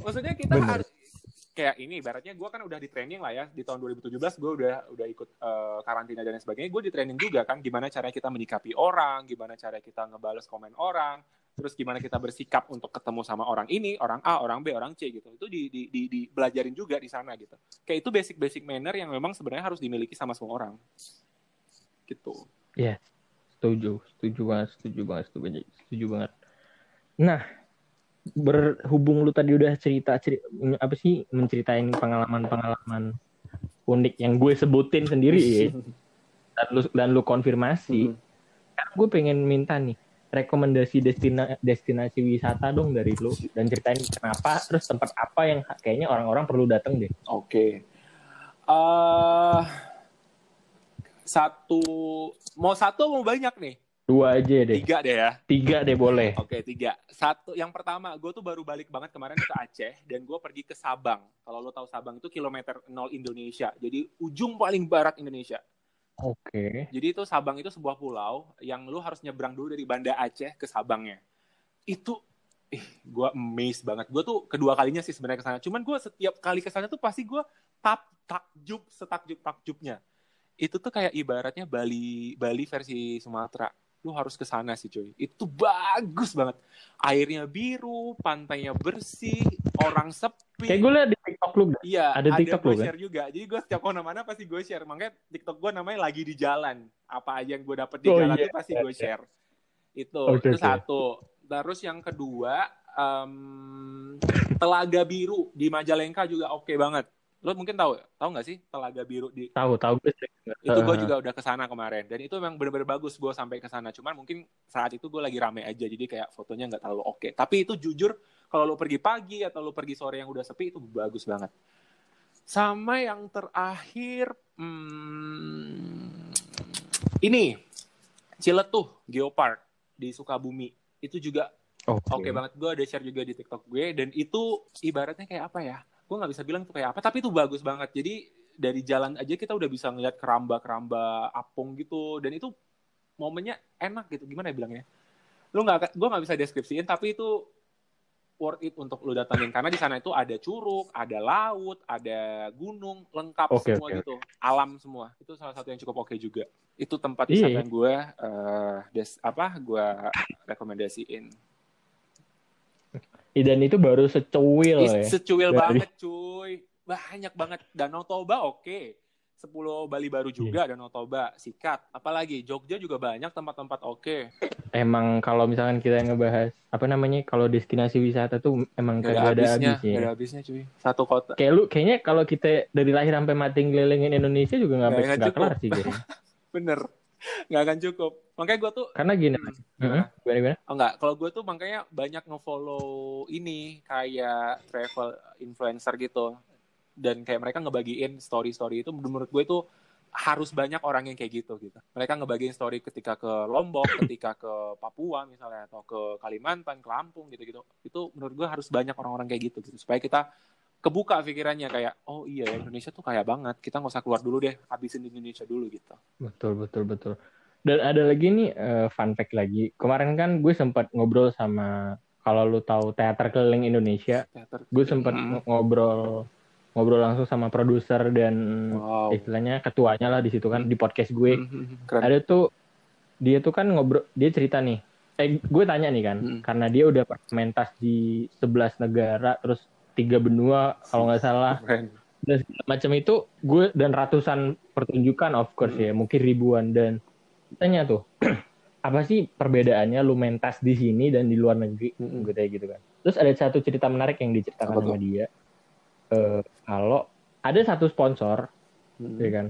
Maksudnya kita Bener. harus kayak ini, ibaratnya gue kan udah di training lah ya di tahun 2017 gue udah udah ikut eh, karantina dan lain sebagainya. Gue di training juga kan, gimana caranya kita menyikapi orang, gimana cara kita ngebales komen orang, terus gimana kita bersikap untuk ketemu sama orang ini, orang A, orang B, orang C gitu. Itu di, di, di, di belajarin juga di sana gitu. Kayak itu basic-basic manner yang memang sebenarnya harus dimiliki sama semua orang. Gitu. Setuju, setuju banget, setuju banget, setuju banget. Setuju banget. Nah, berhubung lu tadi udah cerita, ceri- apa sih menceritain pengalaman-pengalaman unik yang gue sebutin sendiri ya, dan lu dan lu konfirmasi, Mhm. kan gue pengen minta nih rekomendasi destina, destinasi wisata dong dari lu dan ceritain kenapa terus tempat apa yang kayaknya orang-orang perlu datang deh. Oke. eh satu, mau satu mau banyak nih? Dua aja deh, Tiga deh ya. tiga deh boleh. Oke, tiga. Satu, yang pertama, gue tuh baru balik banget kemarin ke Aceh dan gue pergi ke Sabang. Kalau lo tahu Sabang itu kilometer nol Indonesia, jadi ujung paling barat Indonesia. Oke. Jadi itu Sabang itu sebuah pulau yang lu harus nyebrang dulu dari Banda Aceh ke Sabangnya. Itu, ih, gue amazed banget. Gue tuh kedua kalinya sih sebenarnya ke sana. Cuman gue setiap kali ke sana tuh pasti gue tap takjub setakjub takjubnya. Itu tuh kayak ibaratnya Bali Bali versi Sumatera. Lu harus ke sana sih cuy. Itu bagus banget. Airnya biru, pantainya bersih, orang sepi. Kayak gue liat di TikTok lu Iya, Ada TikTok gue lo, kan? share juga. Jadi gue setiap ke mana-mana pasti gue share. Makanya TikTok gue namanya lagi di jalan. Apa aja yang gue dapet di Oh, jalan iya, itu pasti iya, gue share. Itu, Oke, itu oke. satu. Terus yang kedua, em, Telaga Biru di Majalengka juga oke banget. Lo mungkin tahu, tahu nggak sih Telaga Biru di tahu tahu gue itu gue juga udah ke sana kemarin. Dan itu memang bener-bener bagus gue sampai ke sana. Cuman mungkin saat itu gue lagi rame aja jadi kayak fotonya nggak terlalu oke. Tapi itu jujur kalau lo pergi pagi atau lo pergi sore yang udah sepi itu bagus banget. Sama yang terakhir hmm, ini Ciletuh Geopark di Sukabumi. Itu juga Oke. banget, gue ada share juga di TikTok gue dan itu ibaratnya kayak apa ya? Gue nggak bisa bilang itu kayak apa, tapi itu bagus banget. Jadi dari jalan aja kita udah bisa ngeliat keramba-keramba apung gitu dan itu momennya enak gitu. Gimana ya bilangnya? Lu nggak, gue nggak bisa deskripsiin, tapi itu worth it untuk lu datangin karena di sana itu ada curug, ada laut, ada gunung, lengkap Oke, semua oke, gitu, alam semua. Itu salah satu yang cukup oke juga. Itu tempat Iya. wisata yang gue eh, des apa gue rekomendasiin. Dan itu baru secuil ya. Secuil Dari- banget cuy. Banyak banget. Danau Toba oke. 10 Bali baru juga Danau Toba, Sikat. Apalagi Jogja juga banyak tempat-tempat oke. Emang kalau misalkan kita ngebahas apa namanya kalau destinasi wisata tuh emang Gak kagak ada habisnya, habisnya. gak ada habisnya cuy. Satu kota. Kayak lu kayaknya kalau kita dari lahir sampai mati ngelilingin Indonesia juga nggak Nggak nggak cukup. kelar sih. Bener. Gak akan cukup. Makanya gue tuh Karena gini, Hmm, Heeh, gimana? gimana gimana? Oh enggak, kalau gue tuh makanya banyak ngefollow ini kayak travel influencer gitu. Dan kayak mereka ngebagiin story-story itu menurut gue itu harus banyak orang yang kayak gitu gitu. Mereka ngebagiin story ketika ke Lombok, ketika ke Papua misalnya atau ke Kalimantan, ke Lampung gitu-gitu. Itu menurut gue harus banyak orang-orang kayak gitu gitu supaya kita kebuka pikirannya kayak oh iya ya Indonesia tuh kaya banget. Kita nggak usah keluar dulu deh, habisin di Indonesia dulu gitu. Betul betul betul. Dan ada lagi nih uh, fun fact lagi. Kemarin kan gue sempat ngobrol sama kalau lu tahu teater keliling Indonesia, teater gue sempat hmm. ngobrol ngobrol langsung sama produser dan wow. istilahnya ketuanya lah di situ kan di podcast gue. Hmm, hmm, Keren. Ada tuh dia tuh kan ngobrol dia cerita nih. Eh gue tanya nih kan hmm. karena dia udah mentas di 11 negara terus tiga benua kalau nggak salah. Keren. Dan macam itu gue dan ratusan pertunjukan of course hmm. ya, mungkin ribuan dan tanya tuh apa sih perbedaannya lu mentas di sini dan di luar negeri mm-hmm. gitu gitu kan terus ada satu cerita menarik yang diceritakan apa sama tuh? dia uh, kalau ada satu sponsor mm-hmm. ya kan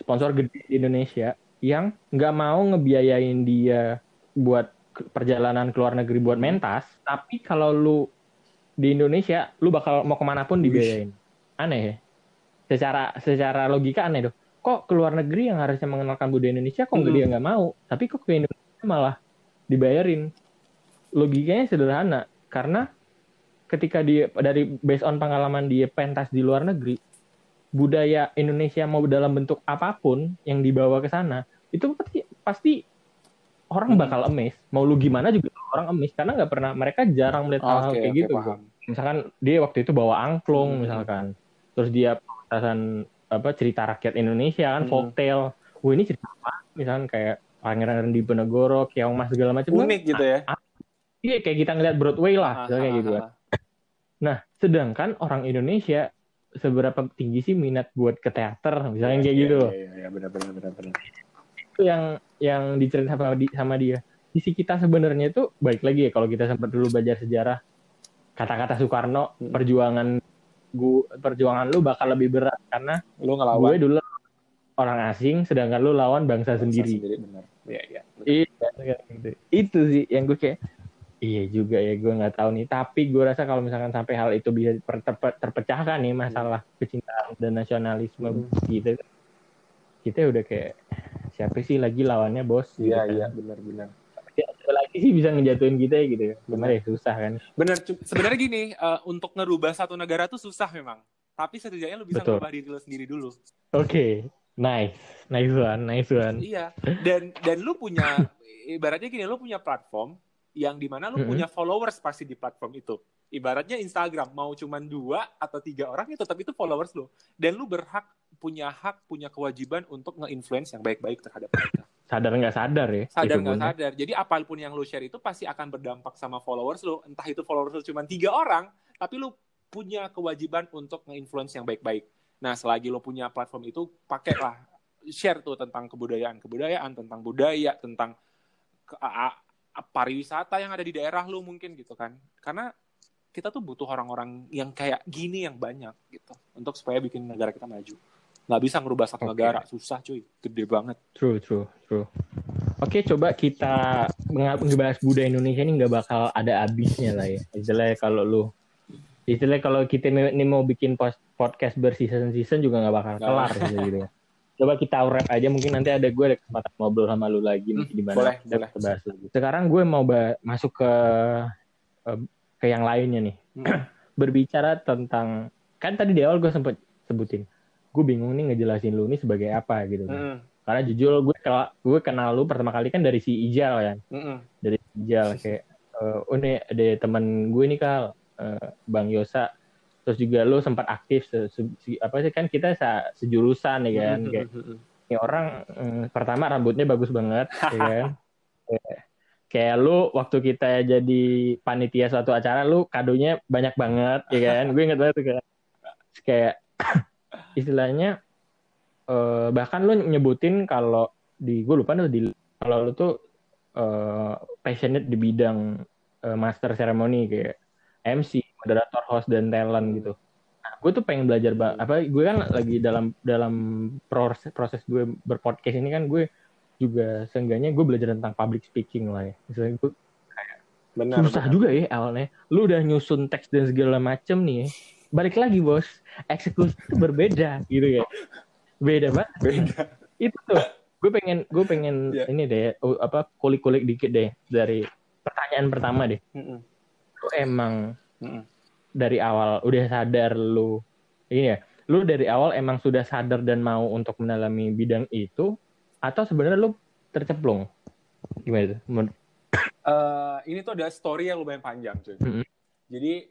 sponsor gede di Indonesia yang nggak mau ngebiayain dia buat perjalanan ke luar negeri buat mentas tapi kalau lu di Indonesia lu bakal mau ke mana pun dibiayain. Aneh ya. Secara secara logika aneh dong. Kok ke luar negeri yang harusnya mengenalkan budaya Indonesia kok hmm. dia nggak mau? Tapi kok ke Indonesia malah dibayarin? Logikanya sederhana. Karena ketika dia dari based on pengalaman dia pentas di luar negeri budaya Indonesia mau dalam bentuk apa pun yang dibawa ke sana itu pasti pasti orang hmm. bakal emes mau lu gimana juga orang emes karena nggak pernah mereka jarang melihat hal-hal okay, kayak okay, gitu. paham. misalkan dia waktu itu bawa angklung hmm. misalkan. Terus dia pentasan apa cerita rakyat Indonesia kan hmm. folktale. Wah ini cerita apa? Misalnya kayak Pangeran di Penegoro Keong Mas segala macam unik kan, gitu ya. Ah, iya kayak kita ngeliat Broadway lah ah, kayak gitu kan. nah sedangkan orang Indonesia seberapa tinggi sih minat buat ke teater misalnya ya, kayak ya, gitu iya iya benar benar benar benar itu yang yang diceritakan sama, di, sama dia sisi kita sebenarnya itu baik lagi ya kalau kita sempat dulu belajar sejarah kata-kata Soekarno hmm. perjuangan gua perjuangan lu bakal lebih berat karena lu ngelawan gue dulu orang asing sedangkan lu lawan bangsa, bangsa sendiri. sendiri benar. Iya, iya. Iya, gitu. Itu sih yang gue kayak iya juga ya gue nggak tahu nih tapi gue rasa kalau misalkan sampai hal itu bisa terpecahkan nih masalah kecintaan dan nasionalisme hmm. gitu kita udah kayak siapa sih lagi lawannya bos? Iya gitu iya kan. benar-benar. Ya, lagi sih bisa ngejatuhin kita ya gitu Benar ya susah kan. Bener sebenarnya gini uh, untuk ngerubah satu negara tuh susah memang. Tapi setidaknya lu bisa Betul. ngerubah diri lu sendiri dulu. Oke okay. nice. Nice one nice one. Iya. Dan dan lu punya ibaratnya gini lu punya platform yang di mana lu mm -hmm. punya followers pasti di platform itu ibaratnya Instagram mau cuman dua atau tiga orang itu tapi itu followers lu dan lu berhak punya hak punya kewajiban untuk nge-influence yang baik-baik terhadap mereka. Sadar nggak sadar ya sadar nggak sadar. Jadi apa pun yang lu share itu pasti akan berdampak sama followers lu. Entah itu followers lu cuma tiga orang tapi lu punya kewajiban untuk nge-influence yang baik-baik. Nah selagi lu punya platform itu pakailah share tuh tentang kebudayaan kebudayaan tentang budaya tentang pariwisata yang ada di daerah lu mungkin gitu kan. Karena kita tuh butuh orang-orang yang kayak gini yang banyak gitu untuk supaya bikin negara kita maju nggak bisa ngerubah satu okay. negara susah cuy gede banget true true true Oke, coba kita ngebahas budaya Indonesia ini nggak bakal ada habisnya lah ya. Istilahnya kalau lu, istilahnya kalau kita ini mau bikin post, podcast berseason season juga nggak bakal kelar gitu, gitu. Coba kita wrap aja, mungkin nanti ada gue ada kesempatan ngobrol sama lu lagi hmm, di mana boleh, kita boleh. bahas lagi. Sekarang gue mau masuk ke ke yang lainnya nih. Hmm. Berbicara tentang kan tadi di awal gue sempet sebutin gue bingung nih ngejelasin lu ini sebagai apa gitu kan. Mm. Karena jujur gue kenal gue kenal lu pertama kali kan dari si Ijal kan. Mm -mm. Dari Ijal kayak uh, oh ini ada teman gue nih kal uh, Bang Yosa terus juga lu sempat aktif se, se, se, apa sih kan kita se, sejurusan ya kan mm -hmm. kayak ini orang um, pertama rambutnya bagus banget ya kan. kayak, lu waktu kita jadi panitia suatu acara lu kadonya banyak banget ya kan. gue inget banget kayak kayak istilahnya uh, bahkan lu nyebutin kalau di gue lupa tuh di kalau lu tuh uh, passionate di bidang uh, master ceremony kayak MC, moderator, host dan talent gitu. Nah, gue tuh pengen belajar apa gue kan lagi dalam dalam proses proses gue berpodcast ini kan gue juga seenggaknya gue belajar tentang public speaking lah ya. Misalnya gue benar, susah benar. juga ya awalnya. Lu udah nyusun teks dan segala macem nih ya balik lagi bos eksekusi itu berbeda gitu ya beda banget beda itu tuh gue pengen gue pengen Iya. ini deh apa kulik-kulik dikit deh dari pertanyaan pertama deh Mm-mm. lu emang Mm-mm. dari awal udah sadar lu ini ya lu dari awal emang sudah sadar dan mau untuk mendalami bidang itu atau sebenarnya lu terceplung gimana tuh Menurut- Eh, ini tuh ada story yang lumayan panjang cuy. Mm-mm. Jadi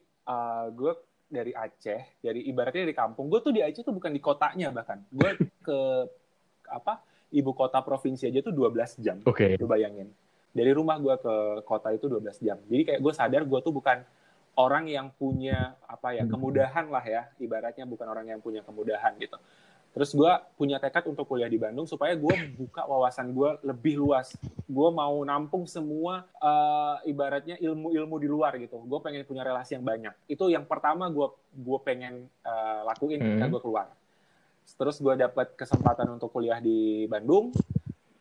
gue dari Aceh, dari ibaratnya dari kampung. Gue tuh di Aceh tuh bukan di kotanya bahkan. Gue ke apa ibu kota provinsi aja tuh 12 jam. oke Lu bayangin. Dari rumah gue ke kota itu 12 jam. Jadi kayak gue sadar gue tuh bukan orang yang punya apa ya kemudahan lah ya. Ibaratnya bukan orang yang punya kemudahan gitu. Terus gue punya tekad untuk kuliah di Bandung supaya gue buka wawasan gue lebih luas. Gue mau nampung semua eh, ibaratnya ilmu-ilmu di luar gitu. Gue pengen punya relasi yang banyak. Itu yang pertama gue gue pengen eh, lakuin ketika Hmm. gue keluar. Terus gue dapat kesempatan untuk kuliah di Bandung.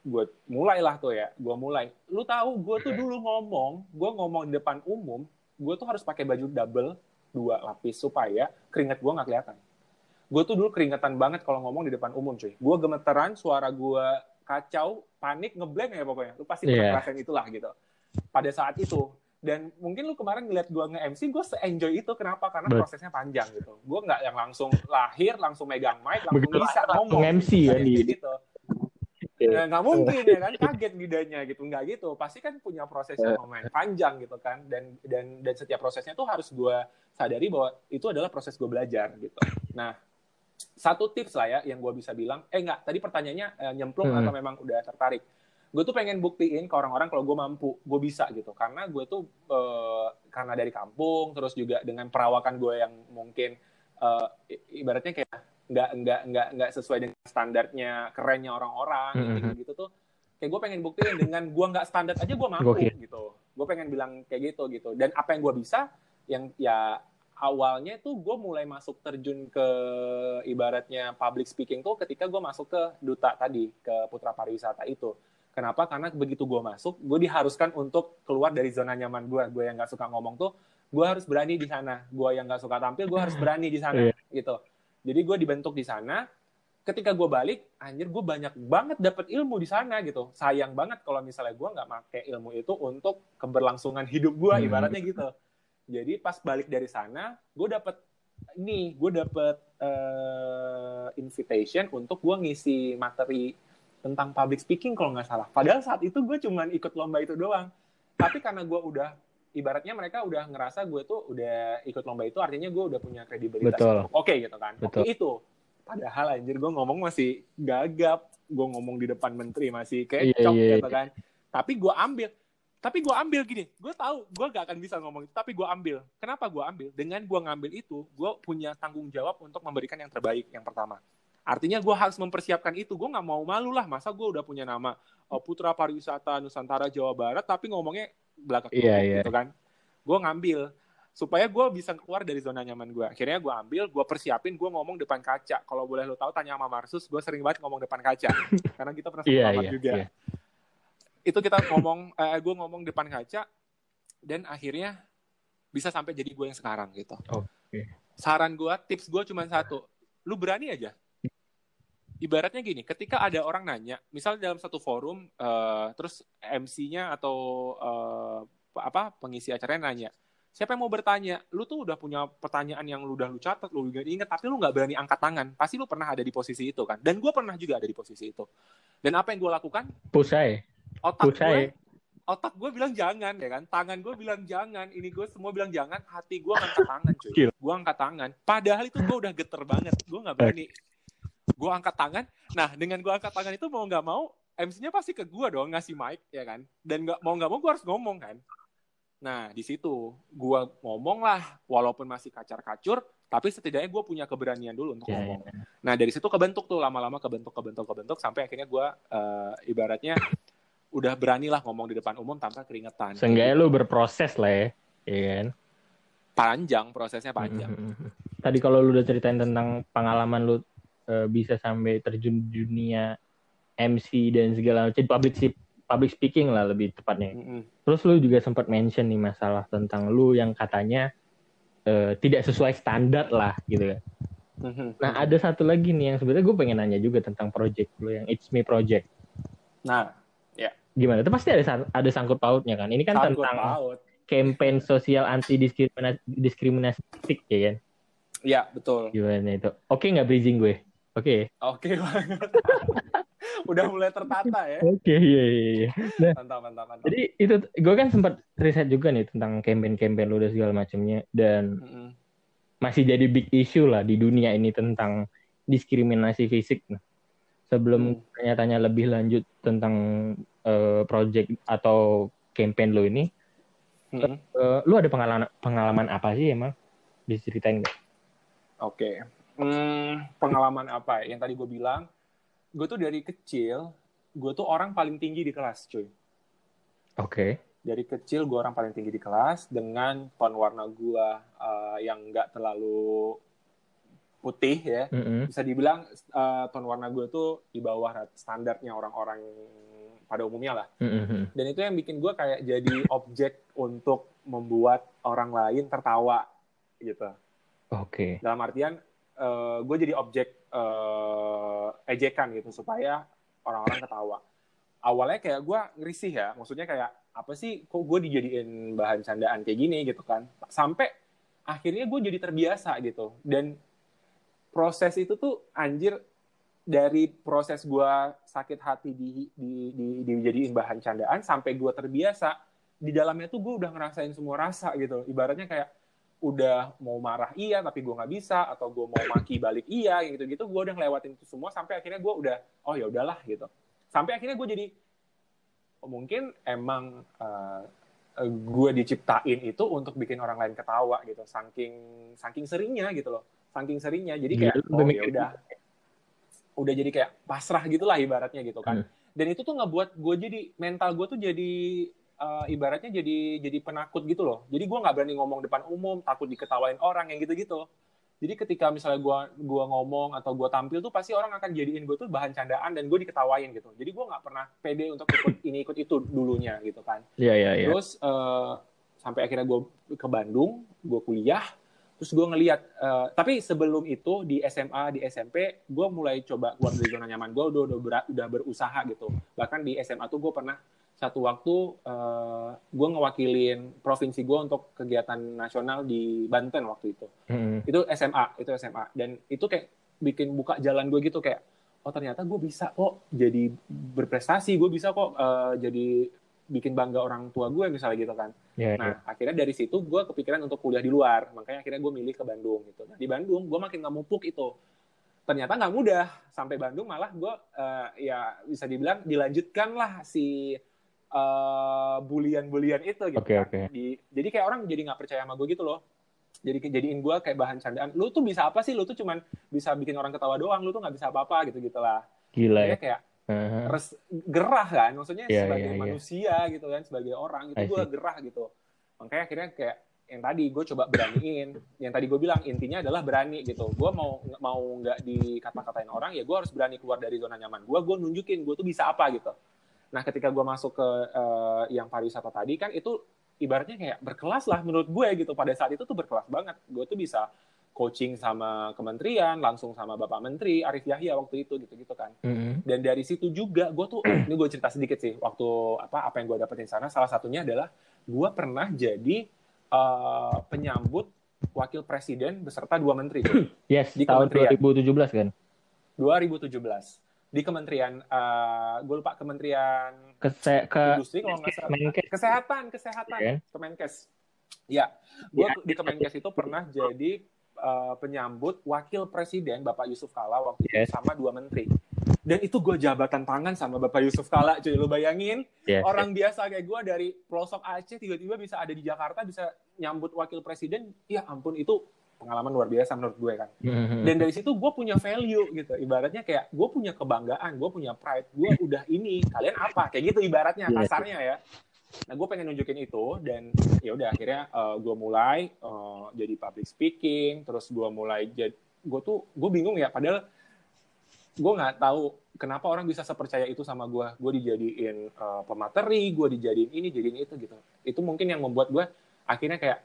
Gue mulailah tuh ya. Gue mulai. Lu tahu gue tuh dulu ngomong, gue ngomong di depan umum, gue tuh harus pakai baju double dua lapis supaya keringat gue nggak kelihatan gue tuh dulu keringetan banget kalau ngomong di depan umum cuy. Gue gemeteran suara gue kacau panik ngeblank ya pokoknya. Lu pasti pernah Iya. ngerasain itulah gitu. Pada saat itu. Dan mungkin lu kemarin ngeliat gue nge-MC gue se-enjoy itu. Kenapa? Karena Bet- prosesnya panjang gitu. Gue nggak yang langsung lahir langsung megang mic langsung Begitu bisa langsung ngomong. MC ya yang di- kayak gitu. Ya, nggak mungkin ya kan? Kaget lidahnya gitu. Nggak gitu. Pasti kan punya prosesnya lumayan panjang gitu kan? Dan dan dan setiap prosesnya tuh harus gue sadari bahwa itu adalah proses gue belajar gitu. Nah satu tips lah ya yang gue bisa bilang eh nggak tadi pertanyaannya eh, nyemplung Hmm. atau memang udah tertarik gue tuh pengen buktiin ke orang-orang kalau gue mampu gue bisa gitu karena gue tuh eh, karena dari kampung terus juga dengan perawakan gue yang mungkin eh, ibaratnya kayak nggak nggak nggak nggak sesuai dengan standarnya kerennya orang-orang Mhm. gitu, gitu tuh kayak gue pengen buktiin dengan gue nggak standar aja gue mampu Gokil. gitu gue pengen bilang kayak gitu gitu dan apa yang gue bisa yang ya awalnya tuh gue mulai masuk terjun ke ibaratnya public speaking tuh ketika gue masuk ke duta tadi ke putra pariwisata itu. Kenapa? Karena begitu gue masuk gue diharuskan untuk keluar dari zona nyaman gue gue yang nggak suka ngomong tuh gue harus berani di sana. Gue yang nggak suka tampil gue harus berani di sana Iya. gitu. Jadi gue dibentuk di sana. Ketika gue balik anjir gue banyak banget dapat ilmu di sana gitu. Sayang banget kalau misalnya gue nggak pakai ilmu itu untuk keberlangsungan hidup gue Hmm. ibaratnya gitu jadi pas balik dari sana gue dapat ini gue dapat eh, invitation untuk gue ngisi materi tentang public speaking kalau nggak salah. Padahal saat itu gue cuman ikut lomba itu doang. Tapi karena gue udah ibaratnya mereka udah ngerasa gue tuh udah ikut lomba itu artinya gue udah punya kredibilitas Betul. untuk oke gitu kan. Betul. Waktu itu padahal anjir gue ngomong masih gagap. Gue ngomong di depan menteri masih Iya, kecok iya, gitu kan. Tapi gue ambil tapi gue ambil gini gue tahu gue gak akan bisa ngomong itu tapi gue ambil. Kenapa gue ambil? Dengan gue ngambil itu gue punya tanggung jawab untuk memberikan yang terbaik yang pertama. Artinya gue harus mempersiapkan itu. Gue nggak mau malu lah masa gue udah punya nama oh, putra pariwisata nusantara jawa barat tapi ngomongnya belakang Iya, iya. gitu kan. Gue ngambil supaya gue bisa keluar dari zona nyaman gue akhirnya gue ambil gue persiapin gue ngomong depan kaca. Kalau boleh lo tahu tanya sama Marsus gue sering banget ngomong depan kaca. Karena kita pernah Iya, sama iya, juga. iya. Itu kita ngomong eh, gue ngomong depan kaca dan akhirnya bisa sampai jadi gue yang sekarang gitu. Oke. saran gue tips gue cuma satu. Lu berani aja. Ibaratnya gini ketika ada orang nanya misalnya dalam satu forum eh, terus MC-nya atau eh, apa pengisi acaranya nanya siapa yang mau bertanya? Lu tuh udah punya pertanyaan yang lu udah lu catat lu udah inget tapi lu nggak berani angkat tangan. Pasti lu pernah ada di posisi itu kan. Dan gue pernah juga ada di posisi itu. Dan apa yang gue lakukan? Pusai. Otak gue otak gue bilang jangan ya kan? Tangan gue bilang jangan ini gue semua bilang jangan hati gue angkat tangan cuy. Gue angkat tangan. Padahal itu gue udah geter banget. Gue nggak berani. Gue angkat tangan. Nah dengan gue angkat tangan itu mau nggak mau MC-nya pasti ke gue dong ngasih mic ya kan? Dan nggak mau nggak mau gue harus ngomong kan? Nah di situ gue ngomong lah walaupun masih kacar-kacur tapi setidaknya gue punya keberanian dulu untuk Iya, ngomong. iya. Nah dari situ kebentuk tuh lama-lama kebentuk kebentuk kebentuk sampai akhirnya gue ibaratnya udah berani lah ngomong di depan umum tanpa keringetan. Seenggaknya lu berproses lah ya. Iya kan? Panjang prosesnya panjang. Mhm. Tadi kalau lu udah ceritain tentang pengalaman lu eh, bisa sampai terjun dunia MC dan segala macam public public speaking lah lebih tepatnya. Mm-mm. Terus lu juga sempat mention nih masalah tentang lu yang katanya eh, tidak sesuai standar lah gitu ya. Mhm. Nah ada satu lagi nih yang sebenarnya gue pengen nanya juga tentang project lo yang It's Me Project. Nah, Gimana? Itu pasti ada ada sangkut pautnya kan. Ini kan sangkut tentang paut. campaign sosial anti diskriminasi diskriminasi ya kan? Ya, betul. Gimana itu? Oke nggak bridging gue? Oke. Oke banget. Udah mulai tertata ya. Oke, iya iya iya. Mantap, mantap, mantap. Jadi itu gue kan sempat riset juga nih tentang campaign-campaign lo dan segala macamnya dan Mm-mm. masih jadi big issue lah di dunia ini tentang diskriminasi fisik. Nah, sebelum Hmm. tanya-tanya lebih lanjut tentang eh, project atau campaign lo ini, Mm-mm. eh, lu ada pengalaman pengalaman apa sih emang? Diceritain nggak? Oke. Hmm, pengalaman apa ya? Yang tadi gue bilang, gue tuh dari kecil, gue tuh orang paling tinggi di kelas, cuy. Oke. Dari kecil gue orang paling tinggi di kelas dengan ton warna gue uh, yang nggak terlalu putih ya. Mm-mm. Bisa dibilang uh, ton warna gue tuh di bawah standarnya orang-orang pada umumnya lah. Mm-mm. Dan itu yang bikin gue kayak jadi objek untuk membuat orang lain tertawa gitu. Oke. dalam artian gue jadi objek eh, ejekan gitu supaya orang-orang ketawa awalnya kayak gue ngerisih ya maksudnya kayak apa sih kok gue dijadiin bahan candaan kayak gini gitu kan sampai akhirnya gue jadi terbiasa gitu dan proses itu tuh anjir dari proses gue sakit hati di, di, di, dijadiin bahan candaan sampai gue terbiasa di dalamnya tuh gue udah ngerasain semua rasa gitu ibaratnya kayak udah mau marah iya tapi gue nggak bisa atau gue mau maki balik iya gitu gitu. Gue udah ngelewatin itu semua sampai akhirnya gue udah oh ya udahlah gitu. Sampai akhirnya gue jadi oh, mungkin emang uh, gue diciptain itu untuk bikin orang lain ketawa gitu saking saking seringnya gitu loh. Saking seringnya. Jadi kayak lu oh ya udah udah jadi kayak pasrah gitulah ibaratnya gitu kan Hmm. dan itu tuh ngebuat gue jadi mental gue tuh jadi uh, ibaratnya jadi jadi penakut gitu loh. Jadi gue nggak berani ngomong depan umum, takut diketawain orang yang gitu-gitu. Jadi ketika misalnya gue gua ngomong atau gue tampil tuh pasti orang akan jadiin gue tuh bahan candaan dan gue diketawain gitu. Jadi gue nggak pernah pede untuk ikut ini ikut itu dulunya gitu kan. Iya iya iya. Terus eh, sampai akhirnya gue ke Bandung, gue kuliah, terus gue ngeliat. eh, tapi sebelum itu di SMA, di SMP, gue mulai coba keluar dari zona nyaman gue, udah udah, ber- udah berusaha gitu. Bahkan di SMA tuh gue pernah satu waktu eh, gue ngewakilin provinsi gue untuk kegiatan nasional di Banten waktu itu. Mm-mm. Itu SMA, itu SMA. Dan itu kayak bikin buka jalan gue gitu kayak, oh ternyata gue bisa kok jadi berprestasi, gue bisa kok eh, jadi bikin bangga orang tua gue misalnya gitu kan. Iya iya. Nah, akhirnya dari situ gue kepikiran untuk kuliah di luar. Makanya akhirnya gue milih ke Bandung gitu. Nah, di Bandung gue makin nggak mupuk itu. Ternyata nggak mudah. Sampai Bandung malah gue eh, ya bisa dibilang dilanjutkan lah si eh, bulian-bulian itu gitu. Oke, kan. oke. Di- jadi kayak orang jadi nggak percaya sama gue gitu loh. Jadi jadiin gue kayak bahan candaan. Lu tuh bisa apa sih? Lu tuh cuman bisa bikin orang ketawa doang. Lu tuh nggak bisa apa-apa gitu gitulah. Gila ya. Kayak res, gerah kan? Maksudnya Iya, sebagai iya, iya. manusia gitu kan sebagai orang itu gue gerah gitu. Makanya akhirnya kayak yang tadi gue coba beraniin. Yang tadi gue bilang intinya adalah berani gitu. Gue mau mau nggak dikata-katain orang ya gue harus berani keluar dari zona nyaman gue gue nunjukin gue tuh bisa apa gitu. Nah ketika gue masuk ke eh, yang pariwisata tadi kan itu ibaratnya kayak berkelas lah menurut gue gitu. Pada saat itu tuh berkelas banget. Gue tuh bisa coaching sama kementerian langsung sama bapak menteri Arif Yahya waktu itu gitu gitu kan. Mm-mm. dan dari situ juga gue tuh ini gue cerita sedikit sih waktu apa apa yang gue dapetin sana. Salah satunya adalah gue pernah jadi eh, penyambut wakil presiden beserta dua menteri. Yes, Di tahun kementerian. 2017 kan. 2017 di kementerian eh, gue lupa kementerian Kese ke industri kalau nggak salah. Kesehatan kesehatan. Kan? Kemenkes. Ya gue di Kemenkes itu pernah jadi eh, penyambut wakil presiden Bapak Yusuf Kala waktu itu Yes. sama dua menteri dan itu gue jabatan tangan sama Bapak Yusuf Kala cuy lu bayangin Yes, orang biasa kayak gue dari pelosok Aceh tiba-tiba bisa ada di Jakarta bisa nyambut wakil presiden ya ampun itu pengalaman luar biasa menurut gue kan. Mhm. dan dari situ gue punya value gitu ibaratnya kayak gue punya kebanggaan gue punya pride gue udah ini kalian apa kayak gitu ibaratnya Iya. kasarnya ya nah gue pengen nunjukin itu dan ya udah akhirnya gue mulai eh, jadi public speaking terus gue mulai jadi gue tuh gue bingung ya padahal gue nggak tahu kenapa orang bisa sepercaya itu sama gue gue dijadiin eh, pemateri gue dijadiin ini jadiin itu gitu. Itu mungkin yang membuat gue akhirnya kayak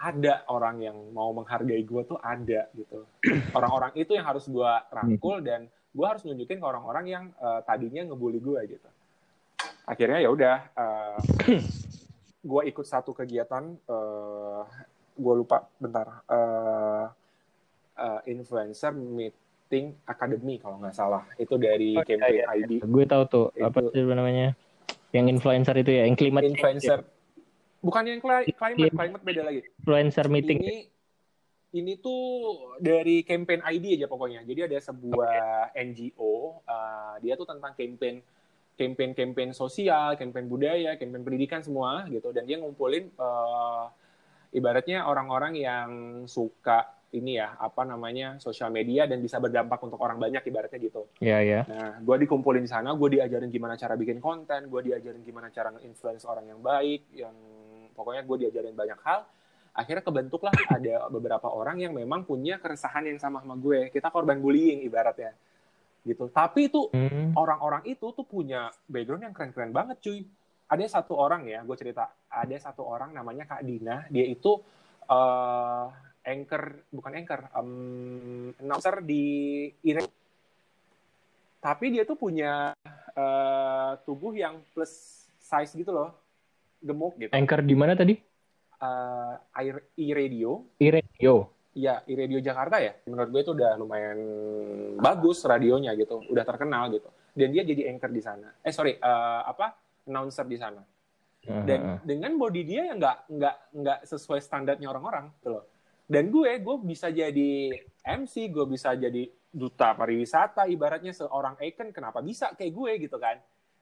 ada orang yang mau menghargai gue tuh ada gitu. Orang-orang itu yang harus gue rangkul dan gue harus nunjukin ke orang-orang yang uh, tadinya ngebully gue gitu akhirnya ya udah uh, gue ikut satu kegiatan uh, gue lupa bentar uh, uh, influencer meeting academy kalau nggak salah. Itu dari oh, campaign iya, iya. ID gue tahu tuh itu, apa sih namanya? Yang influencer itu ya yang climate influencer. bukan yang climate climate beda lagi. Influencer meeting ini ini tuh dari campaign ID aja pokoknya. Jadi ada sebuah okay. NGO uh, dia tuh tentang campaign campaign-campaign sosial, campaign budaya, campaign pendidikan semua gitu dan dia ngumpulin uh, ibaratnya orang-orang yang suka ini ya apa namanya sosial media dan bisa berdampak untuk orang banyak ibaratnya gitu. Iya yeah, iya. Yeah. Nah, gue dikumpulin di sana, gue diajarin gimana cara bikin konten, gue diajarin gimana cara nge-influence orang yang baik, yang pokoknya gue diajarin banyak hal. Akhirnya kebentuklah ada beberapa orang yang memang punya keresahan yang sama sama gue. Kita korban bullying ibaratnya gitu. Tapi itu hmm. orang-orang hmm. itu tuh punya background yang keren-keren banget, cuy. Ada satu orang ya, gue cerita, ada satu orang namanya Kak Dina, dia itu uh, anchor, bukan anchor, um, announcer di Ire. Tapi dia tuh punya uh, tubuh yang plus size gitu loh, gemuk gitu. Anchor di mana tadi? Uh, e-radio. E-radio ya radio Jakarta ya menurut gue itu udah lumayan bagus radionya gitu udah terkenal gitu. Dan dia jadi anchor di sana. Eh sorry uh, apa announcer di sana. Dan dengan body dia yang nggak nggak nggak sesuai standarnya orang-orang gitu loh. Dan gue gue bisa jadi MC gue bisa jadi duta pariwisata ibaratnya seorang icon kenapa bisa kayak gue gitu kan?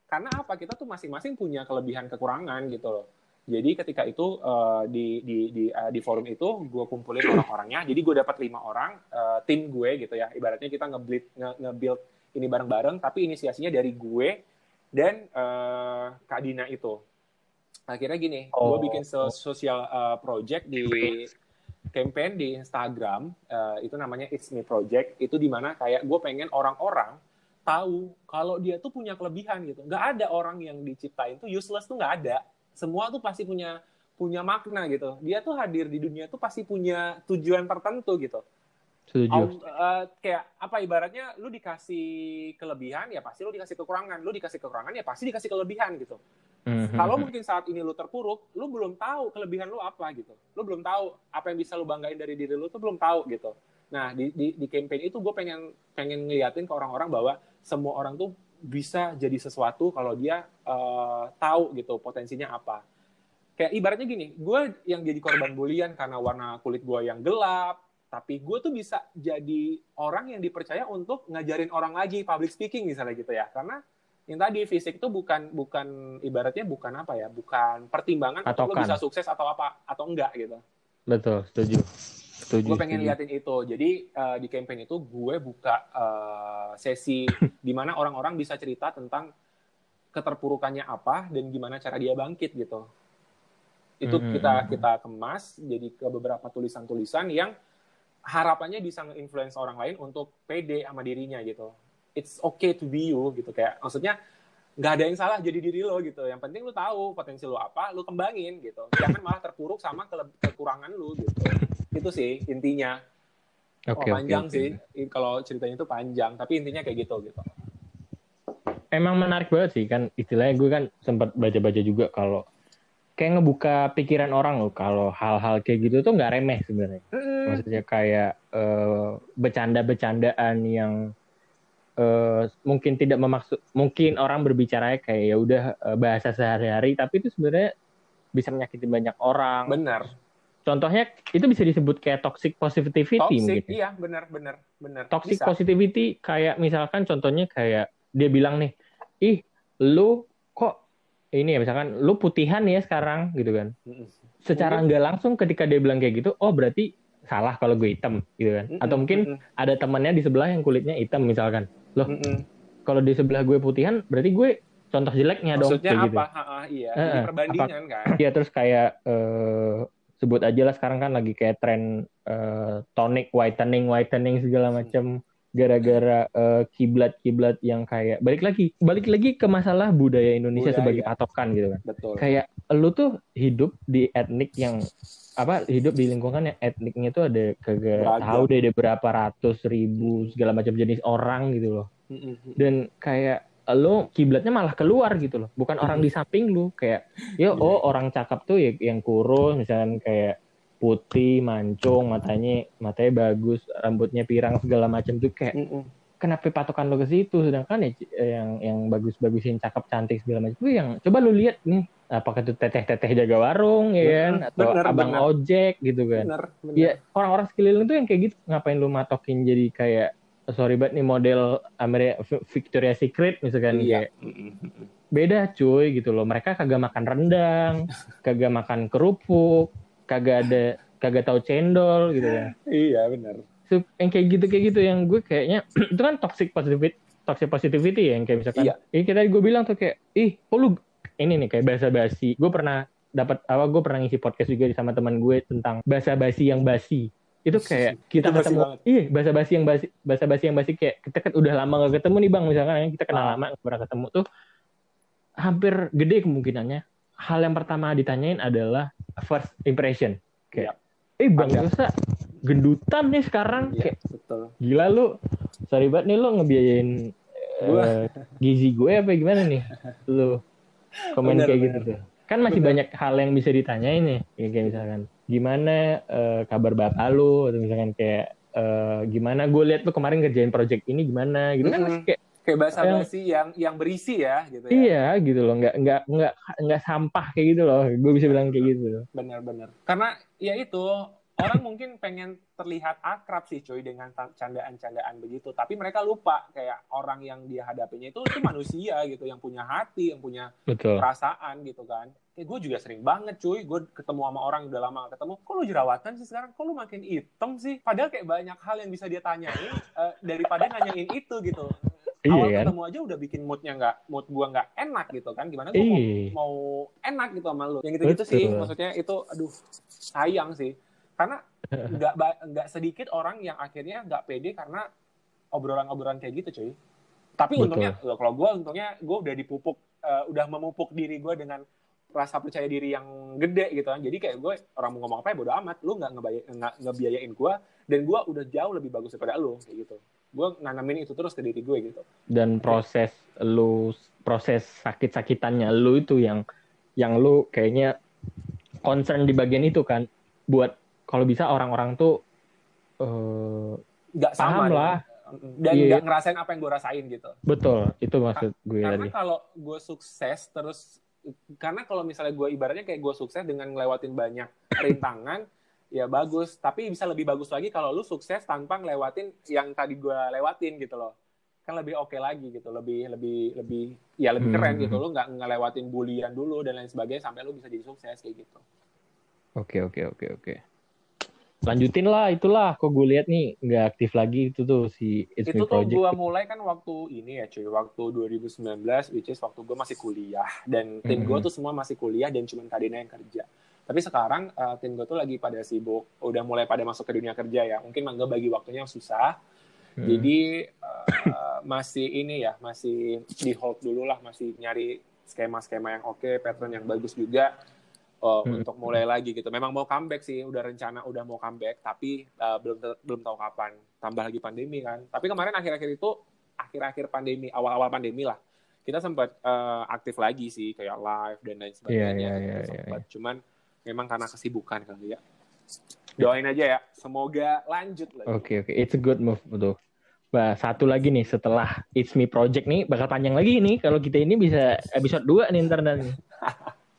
Karena apa? Kita tuh masing-masing punya kelebihan kekurangan gitu loh jadi ketika itu uh, di di di uh, di forum itu gue kumpulin orang-orangnya. Jadi gue dapat lima orang uh, tim gue gitu ya. Ibaratnya kita nge-build nge-build ini bareng-bareng, tapi inisiasinya dari gue dan uh, Kak Dina itu. Akhirnya gini, oh. gue bikin sosial uh, project di campaign di Instagram. Uh, itu namanya It's Me Project. Itu di mana kayak gue pengen orang-orang tahu kalau dia tuh punya kelebihan gitu. Gak ada orang yang diciptain tuh useless tuh gak ada semua tuh pasti punya punya makna gitu. Dia tuh hadir di dunia tuh pasti punya tujuan tertentu gitu. Setuju. Uh, kayak apa ibaratnya lu dikasih kelebihan ya pasti lu dikasih kekurangan, lu dikasih kekurangan ya pasti dikasih kelebihan gitu. Mm-hmm. Kalau mungkin saat ini lu terpuruk, lu belum tahu kelebihan lu apa gitu. Lu belum tahu apa yang bisa lu banggain dari diri lu tuh belum tahu gitu. Nah, di di, di campaign itu gue pengen pengen ngeliatin ke orang-orang bahwa semua orang tuh bisa jadi sesuatu kalau dia uh, tahu gitu potensinya apa. Kayak ibaratnya gini, gue yang jadi korban bulian karena warna kulit gue yang gelap, tapi gue tuh bisa jadi orang yang dipercaya untuk ngajarin orang lagi public speaking misalnya gitu ya, karena yang tadi fisik itu bukan bukan ibaratnya bukan apa ya, bukan pertimbangan atau lo bisa sukses atau apa atau enggak gitu. Betul, setuju. Gue pengen liatin itu. Jadi uh, di campaign itu gue buka uh, sesi di mana orang-orang bisa cerita tentang keterpurukannya apa dan gimana cara dia bangkit gitu. Itu mm -hmm. kita kita kemas jadi ke beberapa tulisan-tulisan yang harapannya bisa nge-influence orang lain untuk pede sama dirinya gitu. It's okay to be you gitu kayak maksudnya nggak ada yang salah jadi diri lo gitu. Yang penting lo tahu potensi lo apa, lo kembangin gitu. Jangan malah terpuruk sama ke kekurangan lo gitu itu sih intinya. Okay, oh, panjang okay, sih. Okay. kalau ceritanya itu panjang tapi intinya kayak gitu gitu. Emang menarik banget sih kan istilahnya gue kan sempat baca-baca juga kalau kayak ngebuka pikiran orang loh kalau hal-hal kayak gitu tuh nggak remeh sebenarnya. Mm. maksudnya kayak uh, bercanda-bercandaan yang uh, mungkin tidak memaksud mungkin orang berbicara kayak ya udah uh, bahasa sehari-hari tapi itu sebenarnya bisa menyakiti banyak orang. Benar Contohnya itu bisa disebut kayak toxic positivity toxic, mungkin. Iya, benar benar benar. Toxic bisa. positivity kayak misalkan contohnya kayak dia bilang nih, "Ih, lu kok ini ya misalkan lu putihan ya sekarang gitu kan." Secara nggak langsung ketika dia bilang kayak gitu, oh berarti salah kalau gue hitam gitu kan. Atau mungkin ada temannya di sebelah yang kulitnya hitam misalkan. Loh, kalau di sebelah gue putihan berarti gue contoh jeleknya Maksudnya dong. Maksudnya apa? Gitu. Ha, ha, iya, uh, perbandingan apa, kan. Iya, terus kayak uh, sebut aja lah sekarang kan lagi kayak tren uh, tonic whitening whitening segala macam gara-gara uh, kiblat-kiblat yang kayak balik lagi balik lagi ke masalah budaya Indonesia budaya. sebagai patokan gitu kan. Betul. Kayak lu tuh hidup di etnik yang apa hidup di lingkungan yang etniknya tuh ada kagak tahu deh ada berapa ratus ribu segala macam jenis orang gitu loh dan kayak lo kiblatnya malah keluar gitu loh. Bukan orang di samping lu kayak ya Iya. oh orang cakep tuh ya yang kurus misalnya kayak putih mancung matanya matanya bagus rambutnya pirang segala macam tuh kayak kenapa patokan lo ke situ? Sedangkan ya yang yang bagus-bagusin cakep cantik segala macam tuh yang coba lu lihat nih apakah itu teteh-teteh jaga warung ya kan? Atau bener, abang bener. ojek gitu kan. Bener bener ya orang-orang sekeliling tuh yang kayak gitu ngapain lu matokin jadi kayak sorry banget nih model Amerika Victoria Secret misalkan iya. kayak beda cuy gitu loh. Mereka kagak makan rendang kagak makan kerupuk kagak ada kagak tahu cendol gitu ya iya bener. So, yang kayak gitu kayak gitu yang gue kayaknya itu kan toxic positivity toxic positivity ya yang kayak misalkan. Iya. ini kita gue bilang tuh kayak ih kok lu ini nih kayak bahasa basi gue pernah dapat apa gue pernah ngisi podcast juga sama teman gue tentang bahasa basi yang basi itu kayak kita Itu ketemu banget. iya bahasa basi yang basi bahasa basi yang basi kayak kita kan udah lama gak ketemu nih bang misalkan ya, kita kenal Ah. lama gak pernah ketemu tuh hampir gede kemungkinannya hal yang pertama ditanyain adalah first impression kayak eh bang. Yosa gendutan nih sekarang iya kayak betul gila lu sorry banget nih lu ngebiayain Gua. eh, gizi gue apa gimana nih lu komen Bener, kayak bener. gitu tuh kan masih Bener. banyak hal yang bisa ditanyain nih kayak, kayak misalkan gimana eh, kabar bapak lu? Atau misalkan kayak eh, gimana? Gue lihat lu kemarin kerjain project ini gimana? Gitu kan masih kayak kayak bahasa basi yang yang berisi ya gitu ya. Iya gitu loh. Nggak nggak nggak nggak sampah kayak gitu loh. Gue bisa bilang kayak gitu. benar-benar karena ya itu orang mungkin pengen terlihat akrab sih cuy dengan candaan-candaan begitu. Tapi mereka lupa kayak orang yang dia hadapinya itu itu manusia gitu yang punya hati yang punya betul. perasaan gitu kan. Kayak gue juga sering banget cuy. Gue ketemu sama orang udah lama gak ketemu. Kok lu jerawatan sih sekarang? Kok lu makin hitam sih? Padahal kayak banyak hal yang bisa dia tanyain eh, daripada nanyain itu gitu. Iya awal kan? ketemu aja udah bikin moodnya nggak mood gua nggak enak gitu kan. Gimana gua mau, Iya. mau enak gitu sama lu. Yang gitu gitu sih maksudnya itu aduh sayang sih karena nggak nggak sedikit orang yang akhirnya nggak pede karena obrolan-obrolan kayak gitu cuy. Tapi Betul. untungnya kalau gua untungnya gua udah dipupuk eh, udah memupuk diri gua dengan rasa percaya diri yang gede gitu kan. Jadi kayak gue orang mau ngomong apa ya bodo amat. Lu nggak ngebiayain gua dan gua udah jauh lebih bagus daripada lu kayak gitu. Gue nanamin itu terus ke diri gue gitu. Dan proses lu proses sakit-sakitannya lu itu yang yang lu kayaknya concern di bagian itu kan. Buat kalau bisa orang-orang tuh eh, nggak sama Paham dengan- lah. dan Iya. nggak ngerasain apa yang gue rasain gitu. Betul itu maksud gue karena tadi. kalau gue sukses terus karena kalau misalnya gue ibaratnya kayak gue sukses dengan ngelewatin banyak rintangan ya bagus. Tapi bisa lebih bagus lagi kalau lu sukses tanpa ngelewatin yang tadi gue lewatin gitu loh. Kan lebih oke lagi gitu lebih lebih lebih ya lebih keren Hmm. gitu. Lu nggak ngelewatin bulian dulu dan lain sebagainya sampai lu bisa jadi sukses kayak gitu. Oke oke oke oke lanjutin lah itulah. Kok gue lihat nih nggak aktif lagi itu tuh si It's itu Me tuh gue mulai kan waktu ini ya cuy. Waktu 2019 which is waktu gue masih kuliah. Dan tim gue Mhm. tuh semua masih kuliah dan cuma Kadena yang kerja. Tapi sekarang eh, tim gue tuh lagi pada sibuk udah mulai pada masuk ke dunia kerja ya. Mungkin nggak bagi waktunya susah. Hmm. jadi eh, masih ini ya masih di hold dulu lah. Masih nyari skema-skema yang oke pattern yang bagus juga eh, Hmm. untuk mulai lagi gitu. Memang mau comeback sih udah rencana udah mau comeback tapi eh, belum belum tahu kapan. Tambah lagi pandemi kan. Tapi kemarin akhir-akhir itu akhir-akhir pandemi awal-awal pandemi lah. Kita sempat eh, aktif lagi sih kayak live dan lain sebagainya iya, gitu, iya, iya, sempat. cuman memang karena kesibukan kali ya. Doain aja ya semoga lanjut lagi. Oke oke, it's a good move betul. Nah, satu lagi nih setelah It's Me Project nih bakal panjang lagi nih. Kalau kita ini bisa episode 2 nih ntar nanti.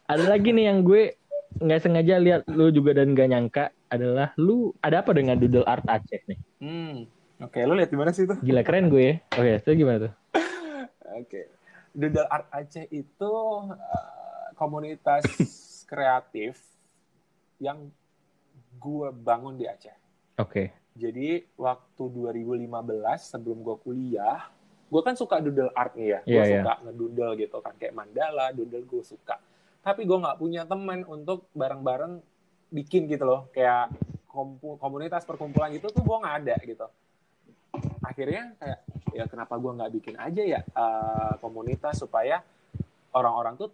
Ada lagi nih yang gue nggak sengaja lihat lu juga dan gak nyangka adalah lu ada apa dengan doodle art Aceh nih? Hmm. Oke, lu lihat di mana sih itu? Gila keren gue ya. Oke, itu gimana tuh? Oke. Doodle Art Aceh itu uh, komunitas kreatif yang gue bangun di Aceh. Oke. Jadi waktu 2015 sebelum gue kuliah, gue kan suka doodle art nih ya. Gue Iya, iya. suka ngedoodle gitu kan kayak mandala, doodle gue suka. Tapi gue nggak punya temen untuk bareng-bareng bikin gitu loh, kayak komunitas perkumpulan gitu tuh gue nggak ada gitu. Akhirnya kayak ya kenapa gue nggak bikin aja ya eh, komunitas supaya orang-orang tuh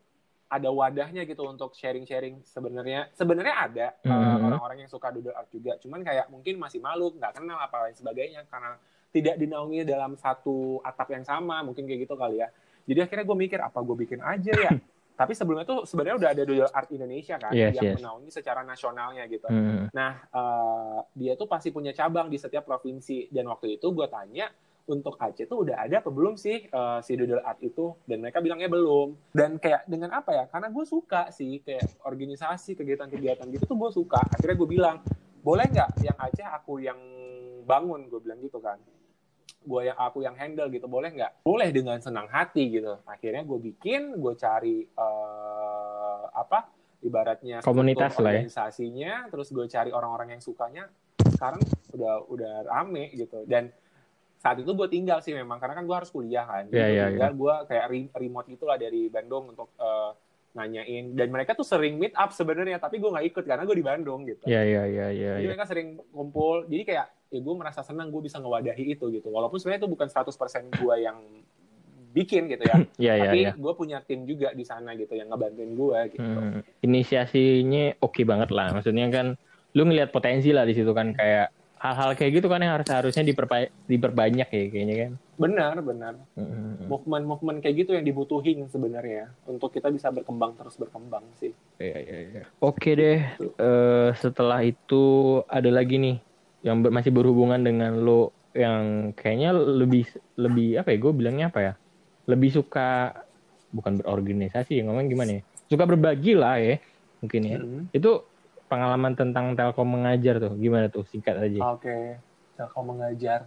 ada wadahnya gitu untuk sharing-sharing. Sebenarnya sebenarnya ada uh, Mhm. orang-orang yang suka doodle art juga. Cuman kayak mungkin masih malu nggak kenal apa lain sebagainya karena tidak dinaungi dalam satu atap yang sama mungkin kayak gitu kali ya. Jadi akhirnya gue mikir apa gue bikin aja ya tapi sebelumnya tuh sebenarnya udah ada doodle art Indonesia kan Yes, yang yes. menaungi secara nasionalnya gitu Hmm. Nah, eh, dia tuh pasti punya cabang di setiap provinsi. Dan waktu itu gue tanya, untuk Aceh tuh udah ada apa belum sih eh, si doodle art itu? Dan mereka bilangnya belum. Dan kayak dengan apa ya? Karena gue suka sih kayak organisasi, kegiatan-kegiatan gitu tuh gue suka. Akhirnya gue bilang, boleh nggak yang Aceh aku yang bangun? Gue bilang gitu kan. Gue yang aku yang handle gitu, boleh nggak? Boleh dengan senang hati gitu. Akhirnya gue bikin, gue cari eh, apa? Ibaratnya Komunitas lah ya. organisasinya, terus gue cari orang-orang yang sukanya. Sekarang udah udah rame gitu. Dan saat itu gue tinggal sih memang karena kan gue harus kuliah kan. Iya, gue iya, tinggal gue kayak re- remote gitulah dari Bandung untuk eh, nanyain. Dan mereka tuh sering meet up sebenarnya, tapi gue nggak ikut karena gue di Bandung gitu. Ya ya ya ya. Jadi ya. mereka sering kumpul. Jadi kayak ya gue merasa senang gue bisa ngewadahi itu gitu. Walaupun sebenarnya itu bukan 100% gue yang bikin gitu ya. Ya ya tapi ya. gue punya tim juga di sana gitu yang ngebantuin gue gitu. Hmm. Inisiasinya oke banget lah. Maksudnya kan lu ngelihat potensi lah di situ kan kayak hal-hal kayak gitu kan yang harus harusnya diperpa- diperbanyak ya kayaknya kan. Benar, benar. Hmm. Movement-movement kayak gitu yang dibutuhin sebenarnya untuk kita bisa berkembang terus berkembang sih. Iya, iya, iya. Oke deh, Eh, setelah itu ada lagi nih yang ber- masih berhubungan dengan lo yang kayaknya lebih lebih apa ya? Gue bilangnya apa ya? Lebih suka bukan berorganisasi ya ngomong gimana ya? Suka berbagi lah ya mungkin ya. Mhm. Itu pengalaman tentang Telkom mengajar tuh gimana tuh singkat aja. Oke, Telkom mengajar.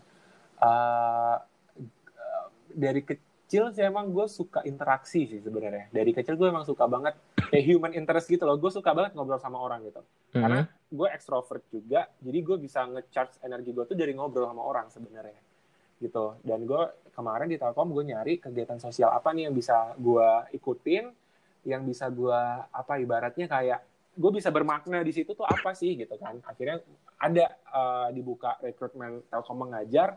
Uh, dari kecil sih emang gue suka interaksi sih sebenarnya. Dari kecil gue emang suka banget kayak human interest gitu loh. Gue suka banget ngobrol sama orang gitu. Mhm. Karena gue extrovert juga, jadi gue bisa nge-charge energi gue tuh dari ngobrol sama orang sebenarnya. Gitu. Dan gue kemarin di Telkom gue nyari kegiatan sosial apa nih yang bisa gue ikutin, yang bisa gue apa ibaratnya kayak gue bisa bermakna di situ tuh apa sih gitu kan. Akhirnya ada uh, dibuka rekrutmen Telkom mengajar.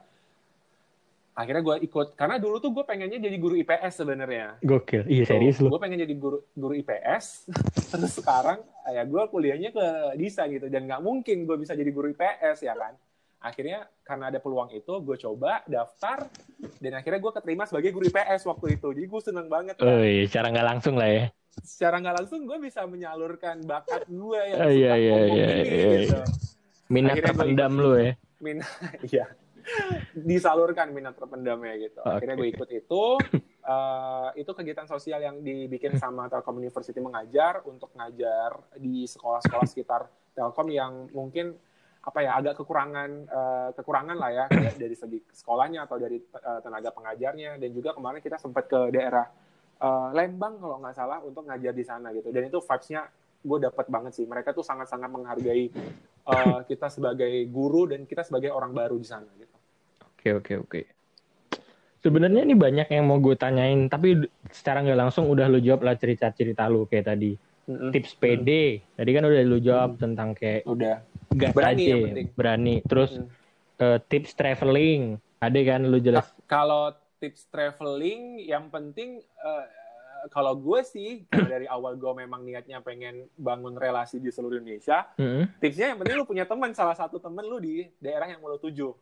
Akhirnya gue ikut karena dulu tuh gue pengennya jadi guru IPS sebenarnya. Gokil. Iya serius lo. Gue pengen jadi guru guru IPS, terus sekarang ya gue kuliahnya ke Disa gitu dan nggak mungkin gue bisa jadi guru IPS ya kan. Akhirnya karena ada peluang itu, gue coba daftar dan akhirnya gue keterima sebagai guru IPS waktu itu. Jadi gue seneng banget. kan. Oh iya, cara nggak langsung lah ya. Secara nggak langsung gue bisa menyalurkan bakat gue yang Oh, iya, iya, iya, iya, gitu. Minat Akhirnya terpendam lo ya. minat iya disalurkan minat terpendamnya gitu. Akhirnya gue ikut itu. Eh, itu kegiatan sosial yang dibikin sama Telkom University mengajar untuk ngajar di sekolah-sekolah sekitar Telkom yang mungkin apa ya agak kekurangan eh, kekurangan lah ya dari segi sekolahnya atau dari eh, tenaga pengajarnya. Dan juga kemarin kita sempat ke daerah eh, Lembang kalau nggak salah untuk ngajar di sana gitu. Dan itu vibes-nya gue dapat banget sih. Mereka tuh sangat-sangat menghargai eh, kita sebagai guru dan kita sebagai orang baru di sana gitu. Oke oke oke. Sebenarnya ini banyak yang mau gue tanyain, tapi secara nggak langsung udah lu jawab lah cerita-cerita lu kayak tadi. Tips PD, tadi kan udah lu jawab tentang kayak Udah. gas Berani aja, berani. Terus Hmm. eh, tips traveling, ada kan lu jelas. Kalau tips traveling yang penting eh, kalau gue sih dari awal gue memang niatnya pengen bangun relasi di seluruh Indonesia, Mm-mm. tipsnya yang penting lu punya teman salah satu teman lu di daerah yang mau lu tuju.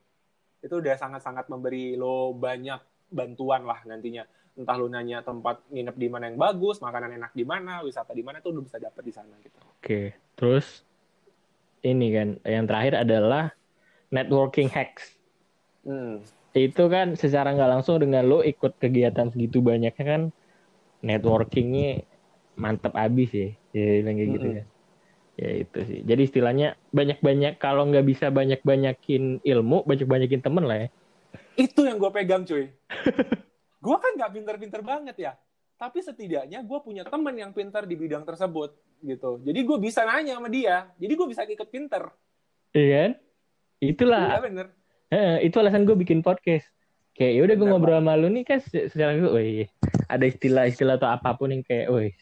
Itu udah sangat-sangat memberi lo banyak bantuan lah nantinya. Entah lu nanya tempat nginep di mana yang bagus, makanan enak di mana, wisata di mana tuh lu bisa dapet di sana gitu. Oke, terus ini kan yang terakhir adalah networking hacks. Hmm. Itu kan secara nggak langsung dengan lo ikut kegiatan segitu banyaknya kan networkingnya mantep abis ya, ya bilang kayak gitu Mm-mm. kan. Ya itu sih. Jadi istilahnya banyak-banyak kalau nggak bisa banyak-banyakin ilmu, banyak-banyakin temen lah ya. Itu yang gue pegang cuy. gue kan nggak pinter-pinter banget ya. Tapi setidaknya gue punya temen yang pinter di bidang tersebut gitu. Jadi gue bisa nanya sama dia. Jadi gue bisa ikut pinter. Iya kan? Iya Itulah. bener. Eh, itu alasan gue bikin podcast. Kayak ya udah gue ngobrol sama lu nih kan se- secara wih, ada istilah-istilah atau apa pun yang kayak, wih,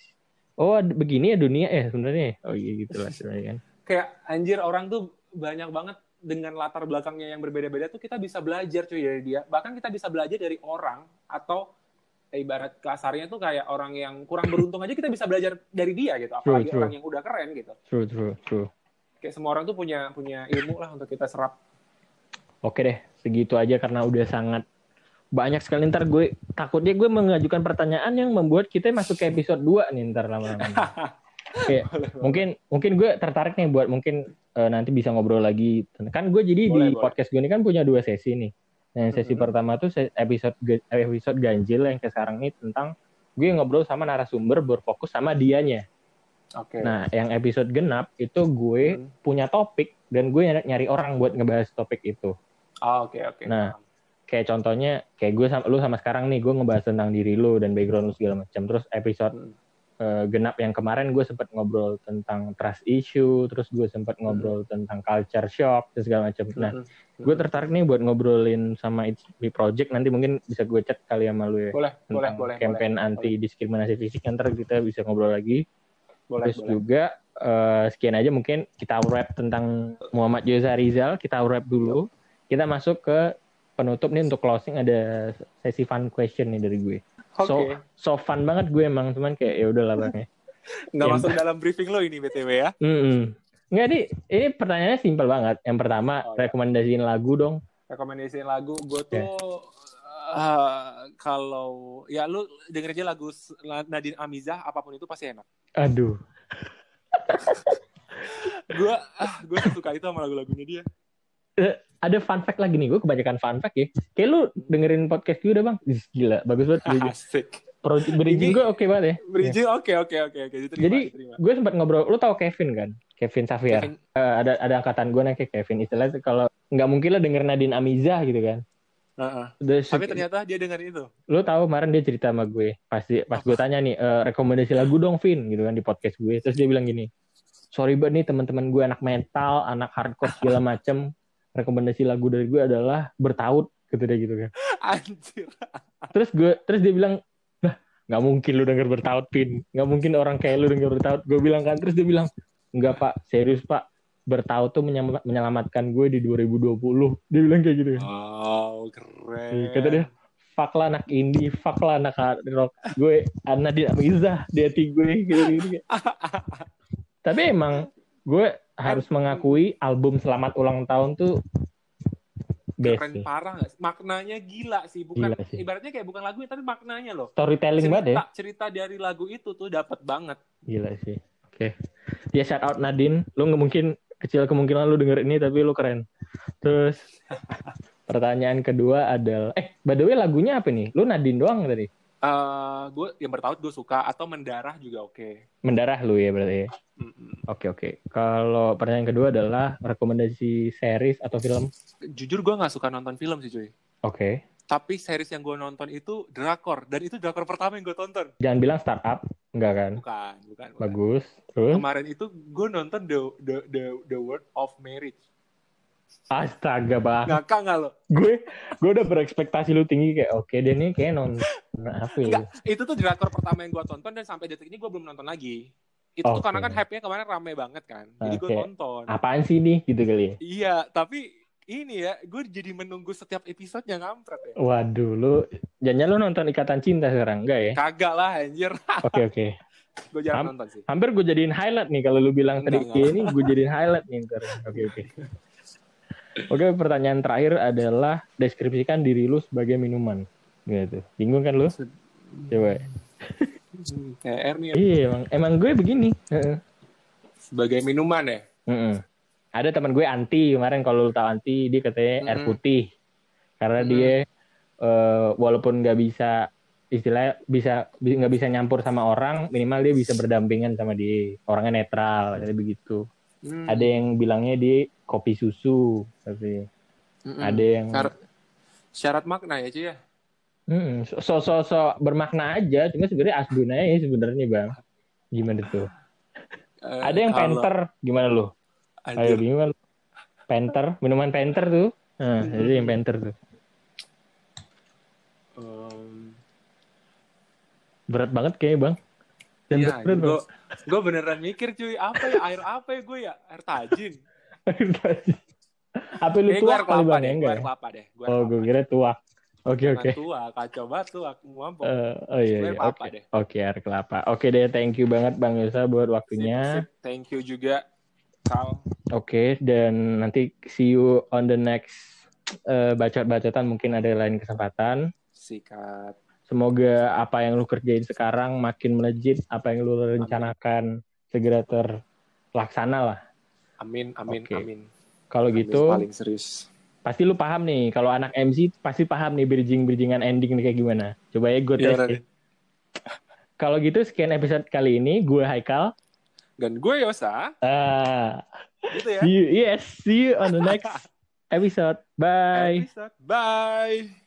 oh begini ya dunia ya sebenarnya. ya? Oh iya gitu lah sebenarnya kan. Kayak anjir orang tuh banyak banget dengan latar belakangnya yang berbeda-beda tuh kita bisa belajar cuy dari dia. Bahkan kita bisa belajar dari orang atau ibarat kasarnya tuh kayak orang yang kurang beruntung aja kita bisa belajar dari dia gitu apalagi true. orang yang udah keren gitu True, true, true. kayak semua orang tuh punya punya ilmu lah untuk kita serap Oke deh, segitu aja karena udah sangat banyak sekali ntar gue takutnya gue mengajukan pertanyaan yang membuat kita masuk ke episode 2 nih ntar lama-lama. Kayak, mungkin mungkin gue tertarik nih buat mungkin eh, nanti bisa ngobrol lagi. Kan gue jadi Boleh, di boleh. podcast gue ini kan punya dua sesi nih. Nah, yang sesi Mhm. pertama tuh episode episode ganjil yang kayak sekarang ini tentang gue ngobrol sama narasumber berfokus sama dianya. oke Nah, yang episode genap itu gue Hmm. punya topik dan gue nyari, orang buat ngebahas topik itu. Ah, oke oke Nah, kayak contohnya kayak gue sama lu sama sekarang nih gue ngebahas tentang diri lu dan background lu segala macam terus episode Hmm. eh, genap yang kemarin gue sempat ngobrol tentang trust issue terus gue sempat Hmm. ngobrol tentang culture shock dan segala macam nah Mm-mm. gue tertarik nih buat ngobrolin sama HB Project nanti mungkin bisa gue chat kali sama lu ya boleh tentang boleh campaign boleh. anti diskriminasi fisik ntar kita bisa ngobrol lagi boleh terus boleh juga eh, sekian aja mungkin kita wrap tentang Muhammad Yoza Rizal kita wrap dulu kita masuk ke penutup nih untuk closing ada sesi fun question nih dari gue. Oke. so so fun banget gue emang cuman kayak ya udahlah bang ya. Nggak masuk dalam briefing lo ini btw ya? Mm-mm. Nggak nih ini pertanyaannya simpel banget. Yang pertama Oh, ya. rekomendasiin lagu dong. Rekomendasi lagu. Gue Ya. tuh eh, kalau ya lu denger aja lagu Nadine Amizah apa pun itu pasti enak. Aduh. Gue ah gue suka itu sama lagu-lagunya dia ada fun fact lagi nih gue kebanyakan fun fact ya. Kayak lu dengerin podcast gue udah bang gila bagus banget bridging. asik. Bridging gue oke banget ya. Bridging oke oke oke oke. Jadi, gue sempat ngobrol lu tau Kevin kan? Kevin Xavier Kevin- Eh, ada ada angkatan gue namanya Kevin. Istilahnya kalau nggak mungkin lah denger Nadine Amizah gitu kan? Heeh. Udah tapi ternyata dia dengerin itu. Lu tahu kemarin dia cerita sama gue. Pasti pas gue tanya nih "Eh, rekomendasi lagu dong Vin gitu kan di podcast gue. Terus dia bilang gini sorry banget nih teman-teman gue anak metal anak hardcore segala macem rekomendasi lagu dari gue adalah bertaut gitu deh gitu kan. Anjir. Terus gue terus dia bilang nah nggak mungkin lu denger bertaut Vin nggak mungkin orang kayak lu denger bertaut. Gue bilang kan terus dia bilang enggak pak. Serius pak. Bertaut tuh menyelamatkan gue di 2020 dia bilang kayak gitu kan. Wow keren. Iya, kata dia fuck lah anak indie fuck lah anak hard rock. Gue anak di Amizah di hati gue gitu gitu. Tapi emang gue harus mengakui album selamat ulang tahun tuh best keren sih. parah sih? maknanya gila sih. Bukan Gila sih. ibaratnya kayak bukan lagunya tapi maknanya loh. Storytelling banget ya. cerita cerita dari lagu itu tuh dapat banget. Gila sih. Oke. Ya shout out Nadine. Lu nggak mungkin kecil kemungkinan lu denger ini tapi lu keren. Terus pertanyaan kedua adalah eh by the way lagunya apa nih? Lu Nadine doang tadi eh gue yang bertaut gue suka atau mendarah juga oke mendarah lu ya berarti ya? Oke oke. Kalau pertanyaan kedua adalah rekomendasi series atau film. jujur gue nggak suka nonton film sih cuy Oke. tapi series yang gue nonton itu drakor dan itu drakor pertama yang gue tonton Jangan bilang startup, enggak kan? bukan bukan, bukan. Bagus. Terus kemarin itu gue nonton the the the the word of marriage astaga bang. ngakak nggak lo Gue gue udah berekspektasi lu tinggi kayak oke deh nih kayak non apa ya? Enggak, itu tuh drakor pertama yang gue tonton dan sampai detik ini gue belum nonton lagi itu tuh Oke. karena kan hype-nya kemarin rame banget kan jadi gue Oke. tonton Apaan sih nih gitu kali ya? iya tapi ini ya gue jadi menunggu setiap episode yang ngampret ya Waduh lu jangan lu nonton Ikatan Cinta sekarang enggak ya? kagak lah anjir Oke oke. gue jarang Am- nonton sih Hampir gue jadiin highlight nih kalau lu bilang tadi ini gue jadiin highlight nih ntar. Oke oke. Oke pertanyaan terakhir adalah deskripsikan diri lu sebagai minuman. Gitu. Bingung kan lu? Coba. TR nih Iya emang emang gue begini. Sebagai minuman ya Mm-mm. Ada teman gue anti kemarin kalau lu tahu anti dia katanya air Mm-mm. putih karena Mm-mm. dia eh, walaupun nggak bisa istilahnya bisa bi- nggak bisa nyampur sama orang minimal dia bisa berdampingan sama dia orangnya netral kayak begitu. Hmm. Ada yang bilangnya dia kopi susu tapi Mm-mm. ada yang Syarat, syarat makna ya cuy ya Mm, so so so bermakna aja cuma sebenarnya asbun aja ya sebenarnya bang gimana tuh Eh, ada yang kalau- penter gimana lu Ayo kan? Penter, minuman Penter tuh. Nah, Hmm. jadi yang Penter tuh. Um, Berat banget kayaknya, Bang. Dan Iya, gue gue beneran mikir cuy apa ya air apa ya gue ya air tajin Bang. Apa lu Eh, gue tuak air kali Bang? Ya, gue enggak. air ya? kelapa deh gue air Oh, gue kira tuak. Oke Jangan oke. tua, kacau banget tuh aku mampu. Eh, oh iya iya oke. deh. Oke air kelapa. Oke deh thank you banget Bang Yosa buat Sip, waktunya. sip. Thank you juga, Kal. Oke dan nanti see you on the next eh, bacot-bacotan mungkin ada lain kesempatan. Sikat. Semoga apa yang lu kerjain sekarang makin melejit, apa yang lu rencanakan segera terlaksana lah. Amin, amin, Oke. amin. Kalau Amin, gitu, paling serius. pasti lu paham nih. Kalau anak MC pasti paham nih bridging-bridgingan ending nih kayak gimana. Coba ya gue tes. Gimana ya. nih? Kalau gitu sekian episode kali ini. Gue Haikal. Dan gue Yosa, Ah, gitu ya. see you, yes, see you on the next episode. Bye. Episode. Bye.